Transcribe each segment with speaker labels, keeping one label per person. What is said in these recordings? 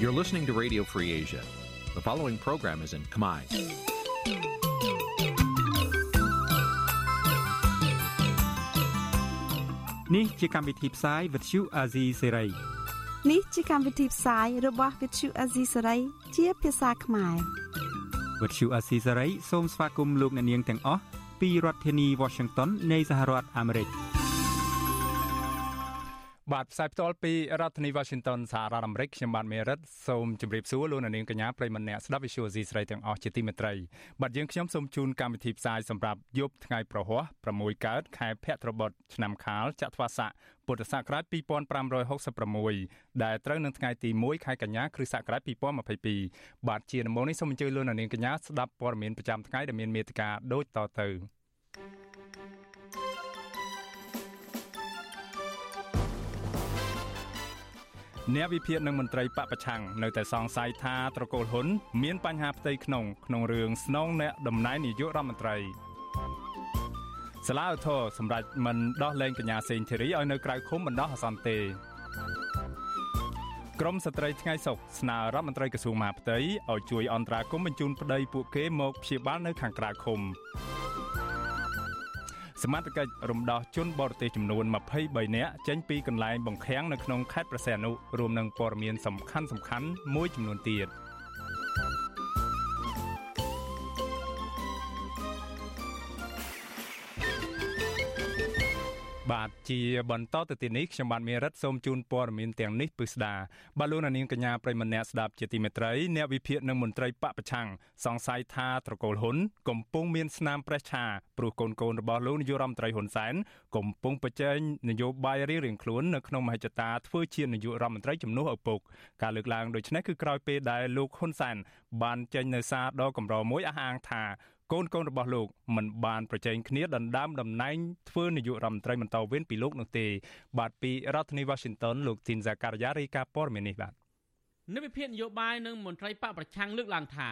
Speaker 1: You're listening to Radio Free Asia. The following program is in Khmer.
Speaker 2: Nǐ ជាកម្មវិធីផ្សាយ Vuthu Azizi Serai
Speaker 3: នេះជាកម្មវិធីផ្សាយរបស់ Vuthu Azizi Serai ជាភាសាខ្មែរ
Speaker 2: Vuthu Azizi Serai សូមស្វាគមន៍លោកអ្នកនាងទាំងអស់ពីរដ្ឋធានី Washington នៃសហរដ្ឋអាមេរិក។
Speaker 4: បាទផ្សាយផ្ទាល់ពីរដ្ឋធានី Washington សហរដ្ឋអាមេរិកខ្ញុំបាទមេរិតសូមជម្រាបសួរលោកអ្នកនាងកញ្ញាប្រិយមិត្តអ្នកស្ដាប់ Visual C ស្រីទាំងអស់ជាទីមេត្រីបាទយើងខ្ញុំសូមជូនកម្មវិធីផ្សាយសម្រាប់យប់ថ្ងៃប្រហ័ស6កើតខែភទ្របទឆ្នាំខាលចត្វាស័កពុទ្ធសករាជ2566ដែលត្រូវនៅថ្ងៃទី1ខែកញ្ញាគ្រិស្តសករាជ2022បាទជាដំបូងនេះសូមអញ្ជើញលោកអ្នកនាងកញ្ញាស្ដាប់ព័ត៌មានប្រចាំថ្ងៃដែលមានមេត្តាដូចតទៅ អ្នកវិភាគនិងមន្ត្រីបពប្រឆាំងនៅតែសង្ស័យថាត្រកូលហ៊ុន មានបញ្ហាផ្ទៃក្នុងក្នុងរឿងស្នងអ្នកតំណែងនាយករដ្ឋមន្ត្រីសាលាឧទ្ធរសម្រាប់មិនដោះលែងកញ្ញាសេងធីរីឲ្យនៅក្រៅឃុំបណ្ដោះអាសន្នទេក្រមស្ត្រីថ្ងៃសុកស្នើរដ្ឋមន្ត្រីក្រសួងមហាផ្ទៃឲ្យជួយអន្តរាគមន៍បញ្ជូនប្តីពួកគេមកព្យាបាលនៅខាងក្រៅឃុំ សមត្ថកិច្ចរំដោះជនបរទេសចំនួន23នាក់ចេញពីកន្លែងបង្ខាំងនៅក្នុងខេត្តប្រសេនុរួមនឹងព័ត៌មានសំខាន់សំខាន់មួយចំនួនទៀត។ បាទជាបន្តទៅទីនេះខ្ញុំបាទមេរិតសូមជូនព័ត៌មានទាំងនេះពិស្ដាបាទលោកនាងកញ្ញាប្រិមម្នាក់ស្ដាប់ជាទីមេត្រីអ្នកវិភាគនិងមន្ត្រីបពប្រឆាំងសង្ស័យថាត្រកូលហ៊ុនកំពុងមានស្នាមប្រេះឆាព្រោះកូនកូនរបស់លោកនាយករដ្ឋមន្ត្រីហ៊ុនសែនកំពុងប្រជែងនយោបាយរៀងៗខ្លួននៅក្នុងមហិច្ឆតាធ្វើជានាយករដ្ឋមន្ត្រីជំនួសឪពុកការលើកឡើងដូចនេះគឺក្រោយពេលដែលលោកហ៊ុនសែនបានចេញនៅសារដ៏កម្រមួយអះអាងថា កូនកូនរបស់លោកមិនបានប្រជែងគ្នាដណ្ដើមតំណែងធ្វើនាយករដ្ឋមន្ត្រីបន្តវេនពីលោកនោះទេបាទពីរដ្ឋធានី Washington លោកទីនសាការីយ៉ារាយការណ៍ព័ត៌មាននេះបាទ
Speaker 5: និវិភាននយោបាយនិងមន្ត្រីបកប្រឆាំងលើកឡើងថា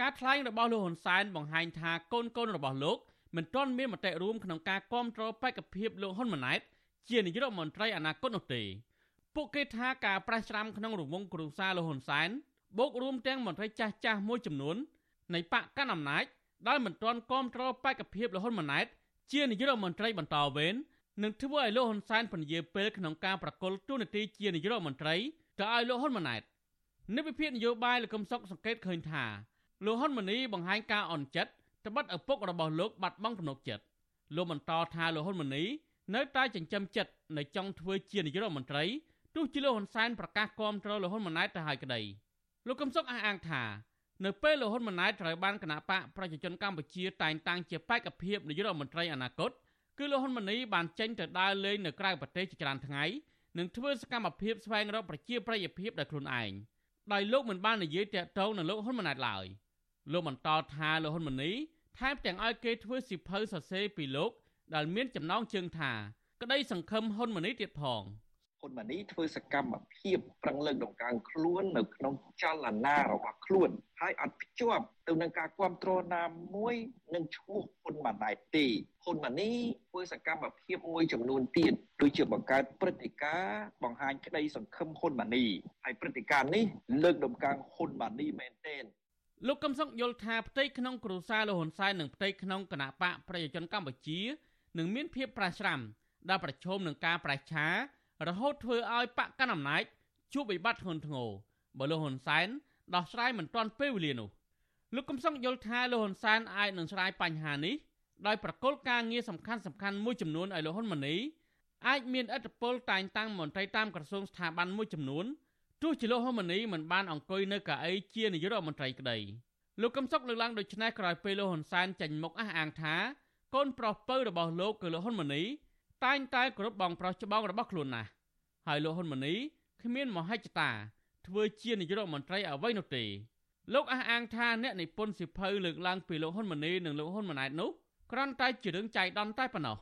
Speaker 5: ការថ្លែងរបស់លោកហ៊ុនសែនបង្ហាញថាកូនកូនរបស់លោកមិនទាន់មានមតិរួមក្នុងការគ្រប់គ្រងបេក្ខភាពលោកហ៊ុនម៉ាណែតជានាយករដ្ឋមន្ត្រីអនាគតនោះទេពួកគេថាការប្រេះច្រាំក្នុងរង្វង់គ្រួសារលោកហ៊ុនសែនបូករួមទាំងមន្ត្រីចាស់ចាស់មួយចំនួននៃបកកណ្ដាលអំណាច ដែលមិនទាន់គ្រប់គ្រងបេក្ខភាពលហ៊ុនម៉ាណែតជានាយករដ្ឋមន្ត្រីបន្តវេននឹងធ្វើឲ្យលោកហ៊ុនសែនពន្យាពេលក្នុងការប្រកុលទូនាទីជានាយករដ្ឋមន្ត្រីទៅឲ្យលោកហ៊ុនម៉ាណែតនិវិភាននយោបាយលោកកឹមសុខសង្កេតឃើញថាលោកហ៊ុនម៉ាណីបង្ហាញការអន់ចិត្តត្បិតឪពុករបស់លោកបាត់បង់ទំនុកចិត្តលោកបន្តថាលោកហ៊ុនម៉ាណីនៅតែចិញ្ចឹមចិត្តនៅចង់ធ្វើជានាយករដ្ឋមន្ត្រីទោះជាលោកហ៊ុនសែនប្រកាសគាំទ្រលោកហ៊ុនម៉ាណែតទៅហើយក្តីលោកកឹមសុខអះអាងថា នៅពេលលោកហ៊ុនម៉ាណែតត្រូវបានគណៈបកប្រជាជនកម្ពុជាតែងតាំងជាបេក្ខភាពនាយករដ្ឋមន្ត្រីអនាគតគឺលោកហ៊ុនម៉ាណីបានចេញទៅដើរលេងនៅក្រៅប្រទេសជាច្រើនថ្ងៃនិងធ្វើសកម្មភាពស្វែងរកប្រជាប្រិយភាពដោយខ្លួនឯងដោយលោកមិនបាននិយាយតាក់ទងនឹងលោកហ៊ុនម៉ាណែតឡើយលោកបន្តថាលោកហ៊ុនម៉ាណីថែមទាំងឲ្យគេធ្វើសិភៅសរសេរពីលោកដែលមានចំណងជើងថា ក្តីសង្ឃឹមហ៊ុនម៉ាណីទៀតផង។
Speaker 6: ហ៊ុនម៉ាណីធ្វើសកម្មភាពប្រឹងលើកដង្កើងខ្លួននៅក្នុងចលនារបស់ខ្លួនហើយអត់ភ្ជាប់ទៅនឹងការគ្រប់គ្រងណាមួយនឹងឈ្មោះហ៊ុនម៉ាណែតទេហ៊ុនម៉ាណីធ្វើសកម្មភាពមួយចំនួនទៀតដូចជាបង្កើតព្រឹត្តិការណ៍បង្ហាញក្តីសង្ឃឹមហ៊ុនម៉ាណីហើយព្រឹត្តិការណ៍នេះលើកដំកើងហ៊ុនម៉ាណីមែនទែន
Speaker 5: លោកកឹមសុខយល់ថាផ្ទៃក្នុងគ្រួសារលោកហ៊ុនសែននិងផ្ទៃក្នុងគណៈបកប្រជាជនកម្ពុជានឹងមានភាពប្រឆាំដែលប្រឈមនឹងការប្រឆា រហូតធ្វើឲ្យបកកណ្ដាលអំណាចជួបវិបត្តិធ្ងន់ធ្ងរបើលោកហ៊ុនសែនដោះស្រាយមិនទាន់ពេលវេលានោះលោកកំសុងយល់ថាលោកហ៊ុនសែនអាចនឹងឆ្លើយបញ្ហានេះដោយប្រកុលការងារសំខាន់សំខាន់មួយចំនួនឲ្យលោកហ៊ុនម៉ាណីអាចមានឥទ្ធិពលតែងតាំងមន្ត្រីតាមក្រសួងស្ថាប័នមួយចំនួនទោះជាលោកហ៊ុនម៉ាណីមិនបានអង្គុយនៅកៅអីជានាយករដ្ឋមន្ត្រីក្តីលោកកំសុកលើកឡើងដូចនេះក្រោយពេលលោកហ៊ុនសែនចេញមុខអះអាងថាកូនប្រុសពៅរបស់លោកគឺលោកហ៊ុនម៉ាណីតែងតែគោរពបងប្រុសច្បងរបស់ខ្លួនណាស់ ហើយលោកហ៊ុនម៉ាណីគ្មានមហិច្ឆតាធ្វើជានាយករដ្ឋមន្ត្រីអ្វីនោះទេលោកអះអាងថាអ្នកនិពន្ធសិភៅលើកឡើងពីលោកហ៊ុនម៉ាណីនិងលោកហ៊ុនម៉ាណែតនោះគ្រាន់តែជារឿងចៃដន្យតែប៉ុណ្ណោះ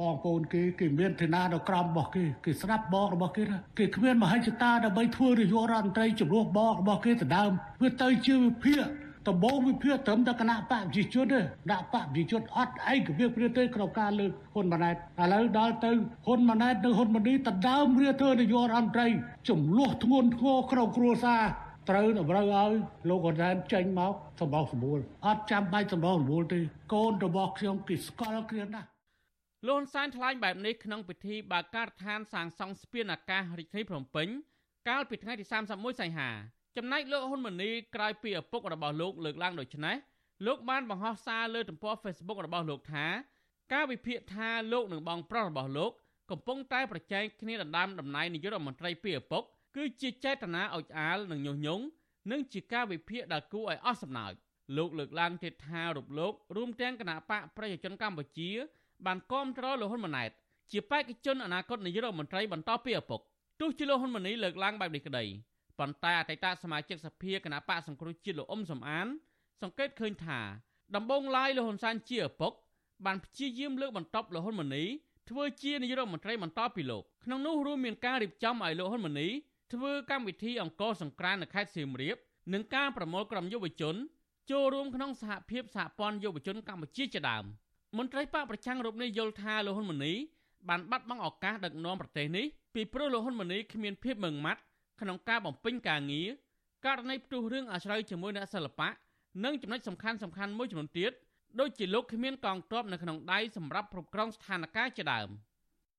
Speaker 7: បងប្អូនគេគេមានឋានៈនៅក្រោមរបស់គេគេស្ដាប់បងរបស់គេគេគ្មានមហិច្ឆតាដើម្បីធ្វើនាយករដ្ឋមន្ត្រីជំនួសបងរបស់គេទៅដើមវាទៅជាវិភាគ ដំបូងវិភាគត្រឹមតែគណៈបកប្រជាជនទេដាក់បកប្រជាជនអត់ឯកវិព្រាទេក្នុងការលើកហ៊ុនម៉ាណែតឥឡូវដល់ទៅហ៊ុនម៉ាណែតនិងហ៊ុនម៉ាណីតដើមរៀបធ្វើនាយករដ្ឋមន្ត្រីចំនួនធ្ងន់ធ្ងរក្នុងគ្រួសារត្រូវតម្រូវឲ្យលោកហ៊ុនសែនចេញមកសម្បោសសម្បួលអត់ចាំបាច់សម្បោសសម្បួលទេកូនរបស់ខ្ញុំគេស្គាល់គ្នាណាស់
Speaker 5: លោកហ៊ុនសែនថ្លែងបែបនេះក្នុងពិធីបើកការដ្ឋានសាងសង់ស្ពានអាកាសរាជធានីភ្នំពេញកាលពីថ្ងៃទី31សីហា ចំណែកលោកហ៊ុនម៉ាណីក្រោយពីឪពុករបស់លោកលើកឡើងដូចនេះលោកបានបង្ហោះសារលើទំព័រ Facebook របស់លោកថា ការវិភាគថាលោកនិងបងប្រុសរបស់លោកកំពុងតែប្រជែងគ្នាដណ្ដើមតំណែងនាយករដ្ឋមន្ត្រីពីឪពុកគឺជាចេតនាអុចអាលនិងញុះញង់និងជាការវិភាគដែលគួរឲ្យអស់សំណើចលោកលើកឡើងទៀតថារូបលោករួមទាំងគណៈបកប្រជាជនកម្ពុជា បានគាំទ្រលោកហ៊ុនម៉ាណែតជាបេក្ខជនអនាគតនាយករដ្ឋមន្ត្រីបន្តពីឪពុកទោះជាលោកហ៊ុនម៉ាណីលើកឡើងបែបនេះក្តី ប៉ុន្តែអតីតសមាជិកសភាគណៈបកសង្គ្រោះជាតិលោកអ៊ុំសំអាន សង្កេតឃើញថាដំបងឡាយលោកហ៊ុនសែនជាឪពុកបានព្យាយាមលើកបន្ទប់លោកហ៊ុនម៉ាណីធ្វើជានាយករដ្ឋមន្ត្រីបន្តពីលោកក្នុងនោះរួមមានការរៀបចំឲ្យលោកហ៊ុនម៉ាណីធ្វើកម្មវិធីអង្គរសង្ក្រាននៅខេត្តសៀមរាបនិងការប្រមូលក្រុមយុវជនចូលរួមក្នុងសហភាពសហព័ន្ធយុវជនកម្ពុជាជាដើមមន្ត្រីបកប្រឆាំងរូបនេះយល់ថាលោកហ៊ុនម៉ាណីបានបាត់បង់ឱកាសដឹកនាំប្រទេសនេះពីព្រោះលោកហ៊ុនម៉ាណីគ្មានភាពម៉ឺងម៉ាត់ ក្នុងការបំពេញការងារករណីផ្ទុះរឿងអាស្រ័យជាមួយអ្នកសិល្បៈនិងចំណុចសំខាន់សំខាន់មួយចំនួនទៀតដូចជាលោកគ្មានកងទ័ពនៅក្នុងដៃសម្រាប់គ្រប់គ្រងស្ថានភាពជាដើម។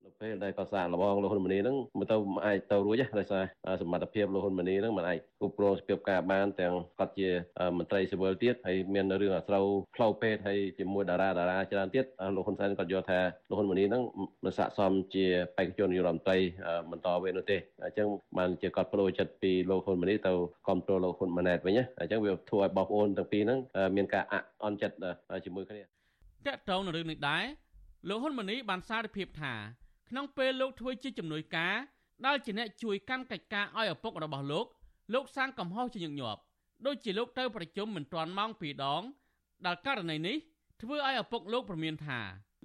Speaker 8: នៅពេលដែលកសាងលបងលោកហ៊ុនម៉ាណីហ្នឹងមិនទៅមិនអាចទៅរួចទេដោយសារសមត្ថភាពលោកហ៊ុនម៉ាណីហ្នឹងមិនអាចគ្រប់គ្រងស្ពីបការបានទាំងគាត់ជាមន្ត្រីស៊ីវិលទៀតហើយមានរឿងអាស្រូវផ្លូវពេទ្យហើយជាមួយតារាតារាច្រើនទៀតលោកហ៊ុនសែនគាត់យល់ថាលោកហ៊ុនម៉ាណីហ្នឹងមិនស័ក្តិសមជាបេក្ខជននាយករដ្ឋមន្ត្រីបន្តវេននោះទេអញ្ចឹងបានជាគាត់បដូរចិត្តពីលោកហ៊ុនម៉ាណីទៅគ្រប់គ្រងលោកហ៊ុនម៉ាណែតវិញណាអញ្ចឹងវាធ្វើឲ្យបងប្អូនទាំងពីរហ្នឹងមានការអន់ចិត្តជាមួយគ្នាត
Speaker 5: កតងនឹងរឿងនេះដែរលោកហ៊ុនម៉ាណីបានសារភាពថា ក្នុងពេលលោកធ្វើជាជំនួយការដែលជាអ្នកជួយកាន់កិច្ចការឲ្យឪពុករបស់លោក លោកសាងកំហុសជាញឹកញាប់ដូចជាលោកទៅប្រជុំមិនទាន់ម៉ោង2ដងដែលករណីនេះធ្វើឲ្យឪពុកលោកប្រមានថា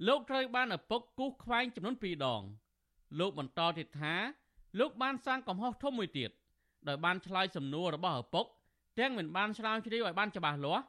Speaker 5: លោកត្រូវបានឪពុកគូសខ្វែងចំនួន2ដង លោកបន្តទៀតថាលោកបានសាងកំហុសធំមួយទៀតដោយបានឆ្លើយសំណួររបស់ឪពុកទាំងមិនបានឆ្លើយជ្រាវឲ្យបានច្បាស់លាស់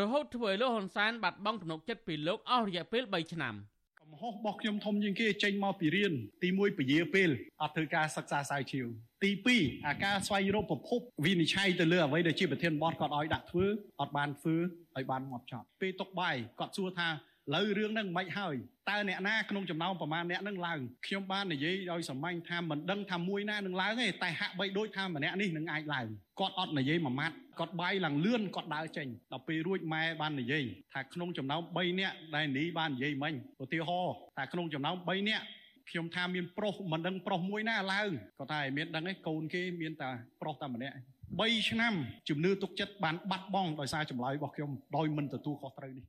Speaker 5: រហូតធ្វើឲ្យលោកហ៊ុនសែនបាត់បង់ទំនុកចិត្តពីលោកអស់រយៈពេល3ឆ្នាំ។
Speaker 7: កំហុសរបស់ខ្ញុំធំជាងគេចេញមកពីរៀនទី1ពជាពេលអត់ធ្វើការសិក្សាស្រាវជ្រាវទី2អាការស្វែងរកប្រភពវិនិច្ឆ័យទៅលើអ្វីដែលជាប្រធានបទគាត់ឲ្យដាក់ធ្វើអត់បានធ្វើឲ្យបានមកចប់ពេលຕົកបាយគាត់សួរថា លើរឿងហ្នឹងមិនហើយតើអ្នកណាក្នុងចំណោមប្រមាណអ្នកហ្នឹងឡើងខ្ញុំបាននិយាយដោយសម្ាញ់ថាមិនដឹងថាមួយណានឹងឡើងទេតែហាក់បីដូចថាម្នាក់នេះនឹងអាចឡើងគាត់អត់និយាយមួយម៉ាត់គាត់បាយឡើងលឿនគាត់ដើរចេញដល់ពេលរួចម៉ែបាននិយាយថាក្នុងចំណោម3នាក់ដែលនីបាននិយាយមិញឧទាហរណ៍ថាក្នុងចំណោម3នាក់ខ្ញុំថាមានប្រុសមិនដឹងប្រុសមួយណាឡើងគាត់ថាមានដឹងឯងកូនគេមានតែប្រុសតែម្នាក់3ឆ្នាំជំនឿទុកចិត្តបានបាត់បង់ដោយសារចម្លើយរបស់ខ្ញុំដោយមិនទទួលខុសត្រូវនេះ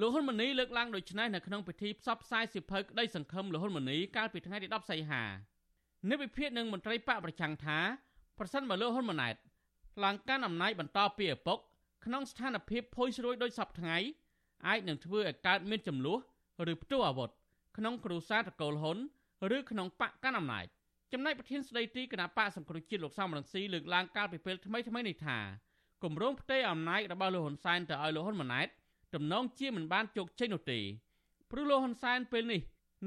Speaker 5: លោកហ៊ុនម៉ាណីលើកឡើងដូចនេះនៅក្នុងពិធីផ្សព្វផ្សាយសិភៅក្តីសង្ឃឹមលោកហ៊ុនម៉ាណីកាលពីថ្ងៃទី10សីហានៅវិភាគនឹងមន្ត្រីបកប្រឆាំងថាប្រសិនបើលោកហ៊ុនម៉ាណែតឡើងកាន់អំណាចបន្តពីឪពុកក្នុងស្ថានភាពភ័យស្រួយដូចសពថ្ងៃអាចនឹងធ្វើឲ្យកើតមានចំនួនឬផ្ទុះអាវុធក្នុងគ្រួសារតកូលហ៊ុនឬក្នុងបកកាន់អំណាចចំណែកប្រធានស្ដីទីគណៈបកសង្គ្រោះជាតិលោកសំរងស៊ីលើកឡើងកាលពីពេលថ្មីថ្មីនេះថាគម្រោងផ្ទេរអំណាចរបស់លោកហ៊ុនសែនទៅឲ្យលោកហ៊ុនម៉ាណែត ទំនងជាមិនបានជោគជ័យនោះទេព្រោះលោកហ៊ុនសែនពេលនេះ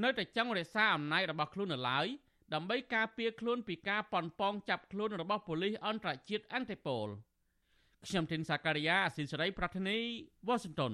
Speaker 5: នៅតែចង់រក្សាអំណាចរបស់ខ្លួននៅឡើយដើម្បីការពារខ្លួនពីការប៉ុនប៉ងចាប់ខ្លួនរបស់ប៉ូលីសអន្តរជាតិអន្តេប៉ូលខ្ញុំធីនសាការីយ៉ាអស៊ីសេរីប្រធានីវ៉ាស៊ីនតោន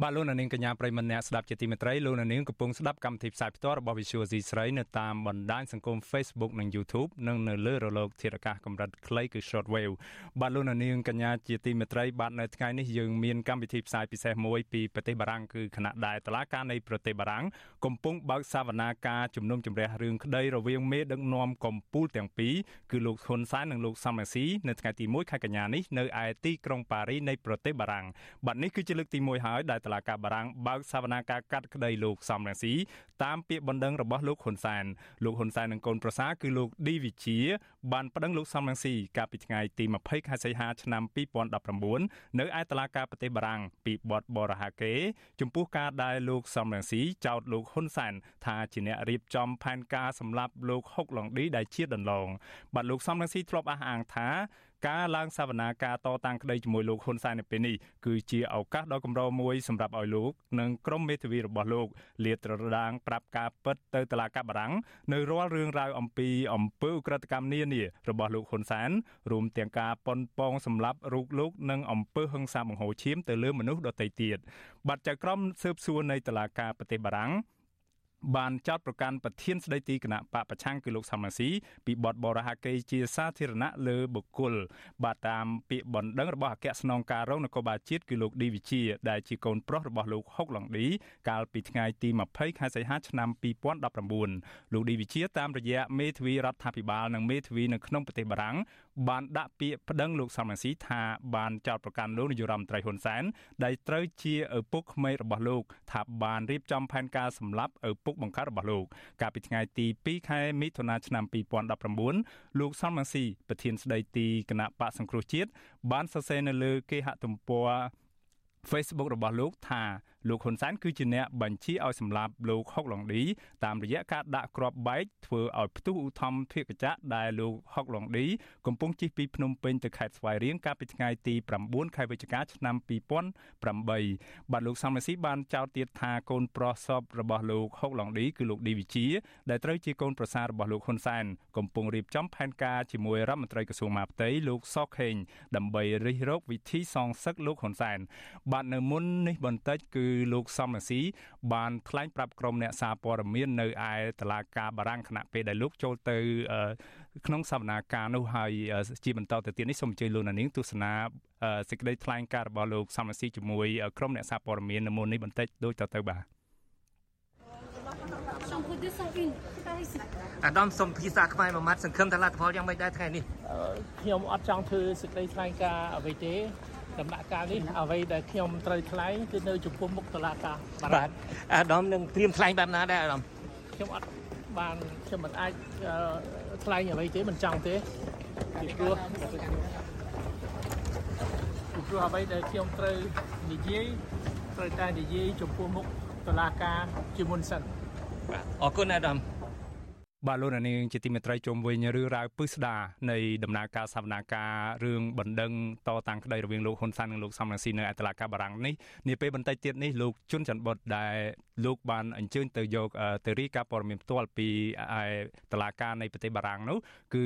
Speaker 4: បាទលោកនាងកញ្ញាប្រិមម្នាក់ស្ដាប់ជាទីមេត្រីលោកនាងកំពុងស្ដាប់កម្មវិធីផ្សាយផ្ទាល់របស់ Visual C ស្រីនៅតាមបណ្ដាញសង្គម Facebook និង YouTube និងនៅលើរលកធាតុអាកាសកម្រិតខ្លីគឺ Shortwave បាទលោកនាងកញ្ញាជាទីមេត្រីបាទនៅថ្ងៃនេះយើងមានកម្មវិធីផ្សាយពិសេសមួយពីប្រទេសបារាំងគឺគណៈដែលតឡាការនៃប្រទេសបារាំងកំពុងបើកសវនាការជំនុំជម្រះរឿងក្តីរវាងមេដឹកនាំកម្ពុជាទាំងពីរគឺលោកហ៊ុនសែននិងលោកសំរងស៊ីនៅថ្ងៃទី1ខែកញ្ញានេះនៅឯទីក្រុងប៉ារីនៃប្រទេសបារាំងបាទនេះគឺជាលើកទី1ហើយដែលតឡាការបារាំងបើកសវនាការកាត់ក្តីលោកសំរងស៊ីតាមពាក្យបណ្ដឹងរបស់លោកហ៊ុនសែនលោកហ៊ុនសែននិងកូនប្រសារគឺលោកឌីវិជាបានប្តឹងលោកសំរងស៊ីកាលពីថ្ងៃទី20ខែសីហាឆ្នាំ2019នៅឯតុលាការប្រទេសបារាំងពីបទបរហាកេចំពោះការដែលលោកសំរងស៊ីចោទលោកហ៊ុនសែនថាជាអ្នករៀបចំផែនការសម្លាប់លោកហុកឡុងឌីដែលជាដន្លងបាទលោកសំរងស៊ីធ្លាប់អះអាងថា ការឡើងសវនាការតតាំងក្តីជាមួយលោកហ៊ុនសែននៅពេលនេះគឺជាឱកាសដ៏កម្រមួយសម្រាប់ឲ្យលោកនិងក្រុមមេធាវីរបស់លោកលាតត្រដាងប្រាប់ការពិតទៅតុលាការបារាំងនៅរាល់រឿងរ៉ាវអំពីអំពើឧក្រិដ្ឋកម្មនានារបស់លោកហ៊ុនសែនរួមទាំងការប៉ុនប៉ងសម្លាប់រូបលោកនិងអំពើហិង្សាបង្ហូរឈាមទៅលើមនុស្សដទៃទៀតបាត់ចៅក្រមស៊ើបសួរនៃតុលាការប្រទេសបារាំង បានចោទប្រកាន់ប្រធានស្ដីទីគណៈបកប្រឆាំងគឺលោកសំរងស៊ីពីបទបរិហាកេជាសាធារណៈលើបុគ្គលបាទតាមពាក្យបណ្ដឹងរបស់អគ្គស្នងការរងនគរបាលជាតិគឺលោកឌីវិជាដែលជាកូនប្រុសរបស់លោកហុកឡុងឌីកាលពីថ្ងៃទី20ខែសីហាឆ្នាំ2019លោកឌីវិជាតាមរយៈមេធាវីរដ្ឋាភិបាលនិងមេធាវីនៅក្នុងប្រទេសបារាំងបានដាក់ពាក្យប្តឹងលោកសំរងស៊ីថាបានចោទប្រកាន់លោកនាយរដ្ឋមន្ត្រីហ៊ុនសែនដែលត្រូវជាឪពុកក្មេករបស់លោកថាបានរៀបចំផែនការសម្លាប់ឪពុកបង្កើតរបស់លោកកាលពីថ្ងៃទី2ខែមិថុនាឆ្នាំ2019លោកសំរងស៊ីប្រធានស្ដីទីគណៈបកសង្គ្រោះជាតិបានសរសេរនៅលើគេហទំព័រ Facebook របស់លោកថា លោកហ៊ុនសែនគឺជាអ្នកបញ្ជាឲ្យសម្លាប់លោកហុកឡុងឌីតាមរយៈការដាក់គ្រាប់បែកធ្វើឲ្យផ្ទុះឧទ្ធម្ភាគចក្រដែលលោកហុកឡុងឌីកំពុងជិះពីភ្នំពេញទៅខេត្តស្វាយរៀងកាលពីថ្ងៃទី9ខែវិច្ឆិកាឆ្នាំ2008បាទលោកសំរងស៊ីបានចោទទៀតថាកូនប្រុសសពរបស់លោកហុកឡុងឌីគឺលោកឌីវិជាដែលត្រូវជាកូនប្រសាររបស់លោកហ៊ុនសែនកំពុងរៀបចំផែនការជាមួយរដ្ឋមន្ត្រីក្រសួងមហាផ្ទៃលោកសខេងដើម្បីរិះរោបវិធីសងសឹកលោកហ៊ុនសែនបាទនៅមុននេះបន្តិចគឺលោកសំរងស៊ីបានថ្លែងប្រាប់ក្រុមអ្នកសារព័ត៌មាននៅឯតុលាការបារាំងគណៈពេលដែលលោកចូលទៅក្នុងសវនាការនោះហើយជាបន្តទៅទៀតនេះសូមអញ្ជើញលោកនាងទស្សនាសេចក្តីថ្លែងការណ៍របស់លោកសំរងស៊ីជាមួយក្រុមអ្នកសារព័ត៌មាននៅមុននេះបន្តិចដូចតទៅបាទ
Speaker 9: អាដាមសុំភាសាខ្មែរមួយម៉ាត់សង្ឃឹមថាលទ្ធផលយ៉ាងម៉េចដែរថ្ងៃនេះ
Speaker 10: ខ្ញុំអត់ចង់ធ្វើសេចក្តីថ្លែងការណ៍អ្វីទេ ដំណាក់កាលនេះអ្វីដែលខ្ញុំត្រូវថ្លែងគឺនៅចំពោះមុខតុលាការ
Speaker 9: បាទអាដាមនឹងត្រៀមថ្លែងបែបណាដែរអាដាម
Speaker 10: ខ្ញុំអត់បានខ្ញុំមិនអាចថ្លែងអ្វីទេមិនចង់ទេពីព្រោះពីព្រោះអ្វីដែលខ្ញុំត្រូវនិយាយត្រូវតែនិយាយចំពោះមុខតុលាការជាមុនសិន
Speaker 9: បាទអរគុណអាដាម
Speaker 4: បាទលោកនាងជាទីមេត្រីជុំវិញរឿងរ៉ាវពឹស្ដានៃដំណើរការសវនាការរឿងបណ្ដឹងតតាំងក្តីរវាងលោកហ៊ុនសែននិងលោកសំរងស៊ីនៅអតឡាការបារាំងនេះនាពេលបន្តិចទៀតនេះលោកជុនច័ន្ទបុតដែលលោកបានអញ្ជើញទៅយកទៅរីកាព័ត៌មានផ្ទាល់ពីឯតឡាការនៃប្រទេសបារាំងនោះគឺ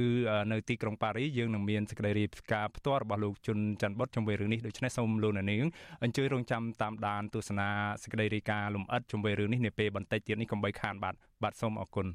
Speaker 4: នៅទីក្រុងប៉ារីយើងនឹងមានសេចក្តីរាយការណ៍ផ្ទាល់របស់លោកជុនច័ន្ទបុតជុំវិញរឿងនេះដូច្នេះសូមលោកនាងអញ្ជើញរងចាំតាមដានទស្សនាសេចក្តីរាយការណ៍លម្អិតជុំវិញរឿងនេះនាពេលបន្តិចទៀតនេះកុំបីខានបាទបាទសូមអរគុណ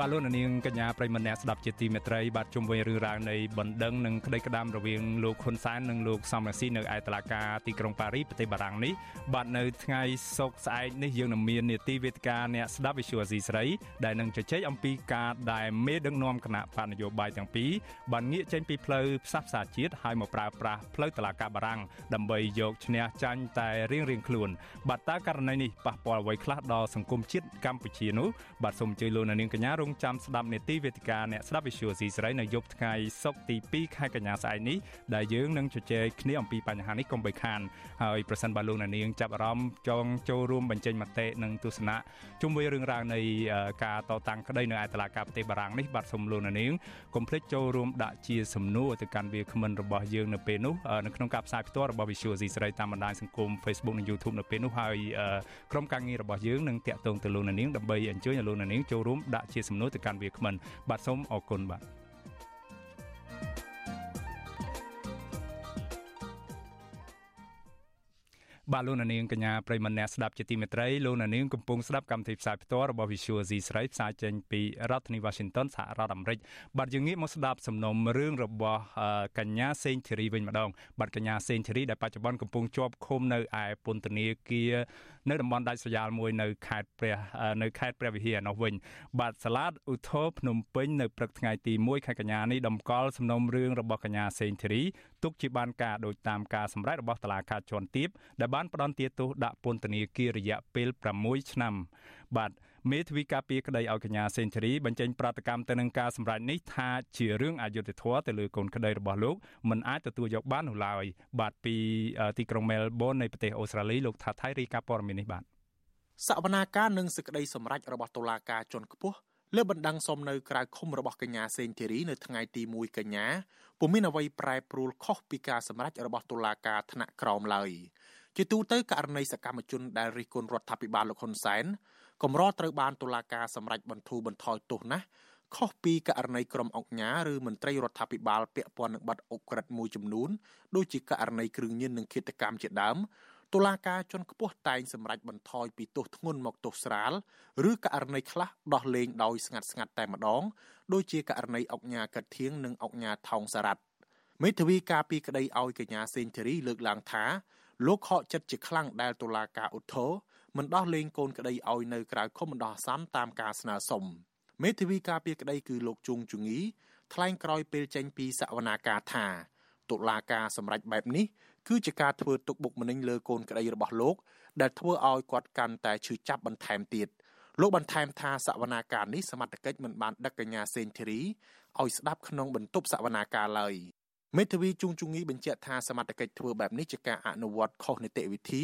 Speaker 4: បាទលោកនាងកញ្ញាប្រិមម្នាក់ស្ដាប់ជាទីមេត្រីបាទជុំវិញរឿងរ៉ាវនៃបណ្ដឹងនិងក្តីក្តាមរវាងលោកហ៊ុនសែននិងលោកសំរងស៊ីនៅឯតុលាការទីក្រុងប៉ារីប្រទេសបារាំងនេះបាទនៅថ្ងៃសុក្រស្អែកនេះយើងនឹងមាននីតិវេទិកាអ្នកស្ដាប់វិសុវអាស៊ីស្រីដែលនឹងជជែកអំពីការដែលមេដឹកនាំគណៈបកនយោបាយទាំងពីរបានងាកចេញពីផ្លូវផ្សះផ្សាជាតិហើយមកប្រើប្រាស់ផ្លូវតុលាការបារាំងដើម្បីយកឈ្នះចាញ់តែរៀងរៀងខ្លួន បាទតើករណីនេះប៉ះពាល់អ្វីខ្លះដល់សង្គមជាតិកម្ពុជានោះបាទសូមអញ្ជើញលោកនាងកញ្ញារងចាំស្ដាប់នេតិវេទិកាអ្នកស្ដាប់ Visual C សេរីនៅយប់ថ្ងៃសុក្រទី2ខែកញ្ញាស្អែកនេះដែលយើងនឹងជជែកគ្នាអំពីបញ្ហានេះកុំបីខានហើយប្រសិនបើលោកអ្នកនាងចាប់អារម្មណ៍ចង់ចូលរួមបញ្ចេញមតិនិងទស្សនៈជុំវិញរឿងរ៉ាវនៃការតតាំងក្តីនៅឯតុលាការប្រទេសបារាំងនេះបាទសូមលោកអ្នកនាងកុំភ្លេចចូលរួមដាក់ជាសំណួរទៅកាន់វាគ្មិនរបស់យើងនៅពេលនោះនៅក្នុងការផ្សាយផ្ទាល់របស់ Visual C សេរីតាមបណ្ដាញសង្គម Facebook និង YouTube នៅពេលនោះហើយក្រុមការងាររបស់យើងនឹងតាក់ទងទៅលោកអ្នកនាងដើម្បីអញ្ជើញលោកអ្នកនាងចូលរួមដាក់ជាសំណួរទៅកាន់វាគ្មិនបាទសូមអរគុណបាទ បាទលោកនាងកញ្ញាប្រិមនៈស្ដាប់ជាទីមេត្រីលោកនាងកំពុងស្ដាប់កម្មវិធីផ្សាយផ្ទាល់របស់ Visual C ស្រីផ្សាយចេញពីរដ្ឋធានី Washington សហរដ្ឋអាមេរិកបាទយើងងាកមកស្ដាប់សំណុំរឿងរបស់កញ្ញាសេងធីរីវិញម្ដងបាទកញ្ញាសេងធីរីដែលបច្ចុប្បន្នកំពុងជាប់ឃុំនៅឯពន្ធនាគារនៅតំបន់ដាច់ស្រយាលមួយនៅខេត្តព្រះនៅខេត្តព្រះវិហារនោះវិញបាទសាលាឧទ្ធរភ្នំពេញនៅព្រឹកថ្ងៃទី1ខែកញ្ញានេះដំកល់សំណុំរឿងរបស់កញ្ញាសេងធីរីទុកជាបានការដោយតាមការសម្រេចរបស់តុលាការជាន់ទាបដែលបានផ្ដន្ទាទោសដាក់ពន្ធនាគាររយៈពេល6ឆ្នាំ បាទមេធាវីការពារក្តីឲ្យកញ្ញាសេនស៊ូរីបញ្ចេញប្រតិកម្មទៅនឹងការសម្រេចនេះថាជារឿងអយុត្តិធម៌ទៅលើកូនក្តីរបស់លោកមិនអាចទទួលយកបាននោះឡើយបាទពីទីក្រុងមែលប៊ននៃប្រទេសអូស្ត្រាលីលោកថាថៃរីកាព័ត៌មាននេះបាទ
Speaker 11: សវនាការនិងសេចក្តីសម្រេចរបស់តុលាការជាន់ខ្ពស់ លើបណ្ដឹងសុំនៅក្រៅឃុំរបស់កញ្ញាសេងធីរីនៅថ្ងៃទី1កញ្ញាពុំមានអ្វីប្រែប្រួលខុសពីការសម្រេចរបស់តុលាការថ្នាក់ក្រោមឡើយជាទូទៅករណីសកម្មជនដែលរិះគន់រដ្ឋាភិបាលលោកហ៊ុនសែនកម្រត្រូវបានតុលាការសម្រេចបន្ធូរបន្ថយទោសណាស់ខុសពីករណីក្រុមអង្គការឬមន្ត្រីរដ្ឋាភិបាលពាក់ព័ន្ធនឹងបទអុក្រិដ្ឋមួយចំនួនដូចជាករណីគ្រឿងញៀននិងឃាតកម្មជាដើម តុលាការជាន់ខ្ពស់តែងសម្រេចបន្ថយពីទោសធ្ងន់មកទោសស្រាលឬករណីខ្លះដោះលែងដោយស្ងាត់ស្ងាត់តែម្ដងដូចជាករណីអង្គញាកាត់ធៀងនិងអង្គញាថោងសារ៉ាត់មេធាវីការពីក្តីឲ្យកញ្ញាសេងធីរីលើកឡើងថាលោកខកចិត្តជាខ្លាំងដែលតុលាការឧទ្ធរមិនដោះលែងកូនក្តីឲ្យនៅក្រៅឃុំបណ្ដោះអាសន្នតាមការស្នើសុំមេធាវីការពីក្តីគឺលោកជុងជងីថ្លែងក្រោយពេលចេញពីសវនាការថាតុលាការសម្រេចបែបនេះ គឺជាការធ្វើទុកបុកម្នេញលើកូនក្តីរបស់លោក ដែលធ្វើឲ្យគាត់កាន់តែឈឺចាប់បន្ថែមទៀតលោកបន្ថែមថាសវនាការនេះសមត្ថកិច្ចមិនបានដឹកកញ្ញាសេនធីរីឲ្យស្ដាប់ក្នុងបន្ទប់សវនាការឡើយមេធាវីជួងជងីបញ្ជាក់ថាសមត្ថកិច្ចធ្វើបែបនេះជាការអនុវត្តខុសនីតិវិធី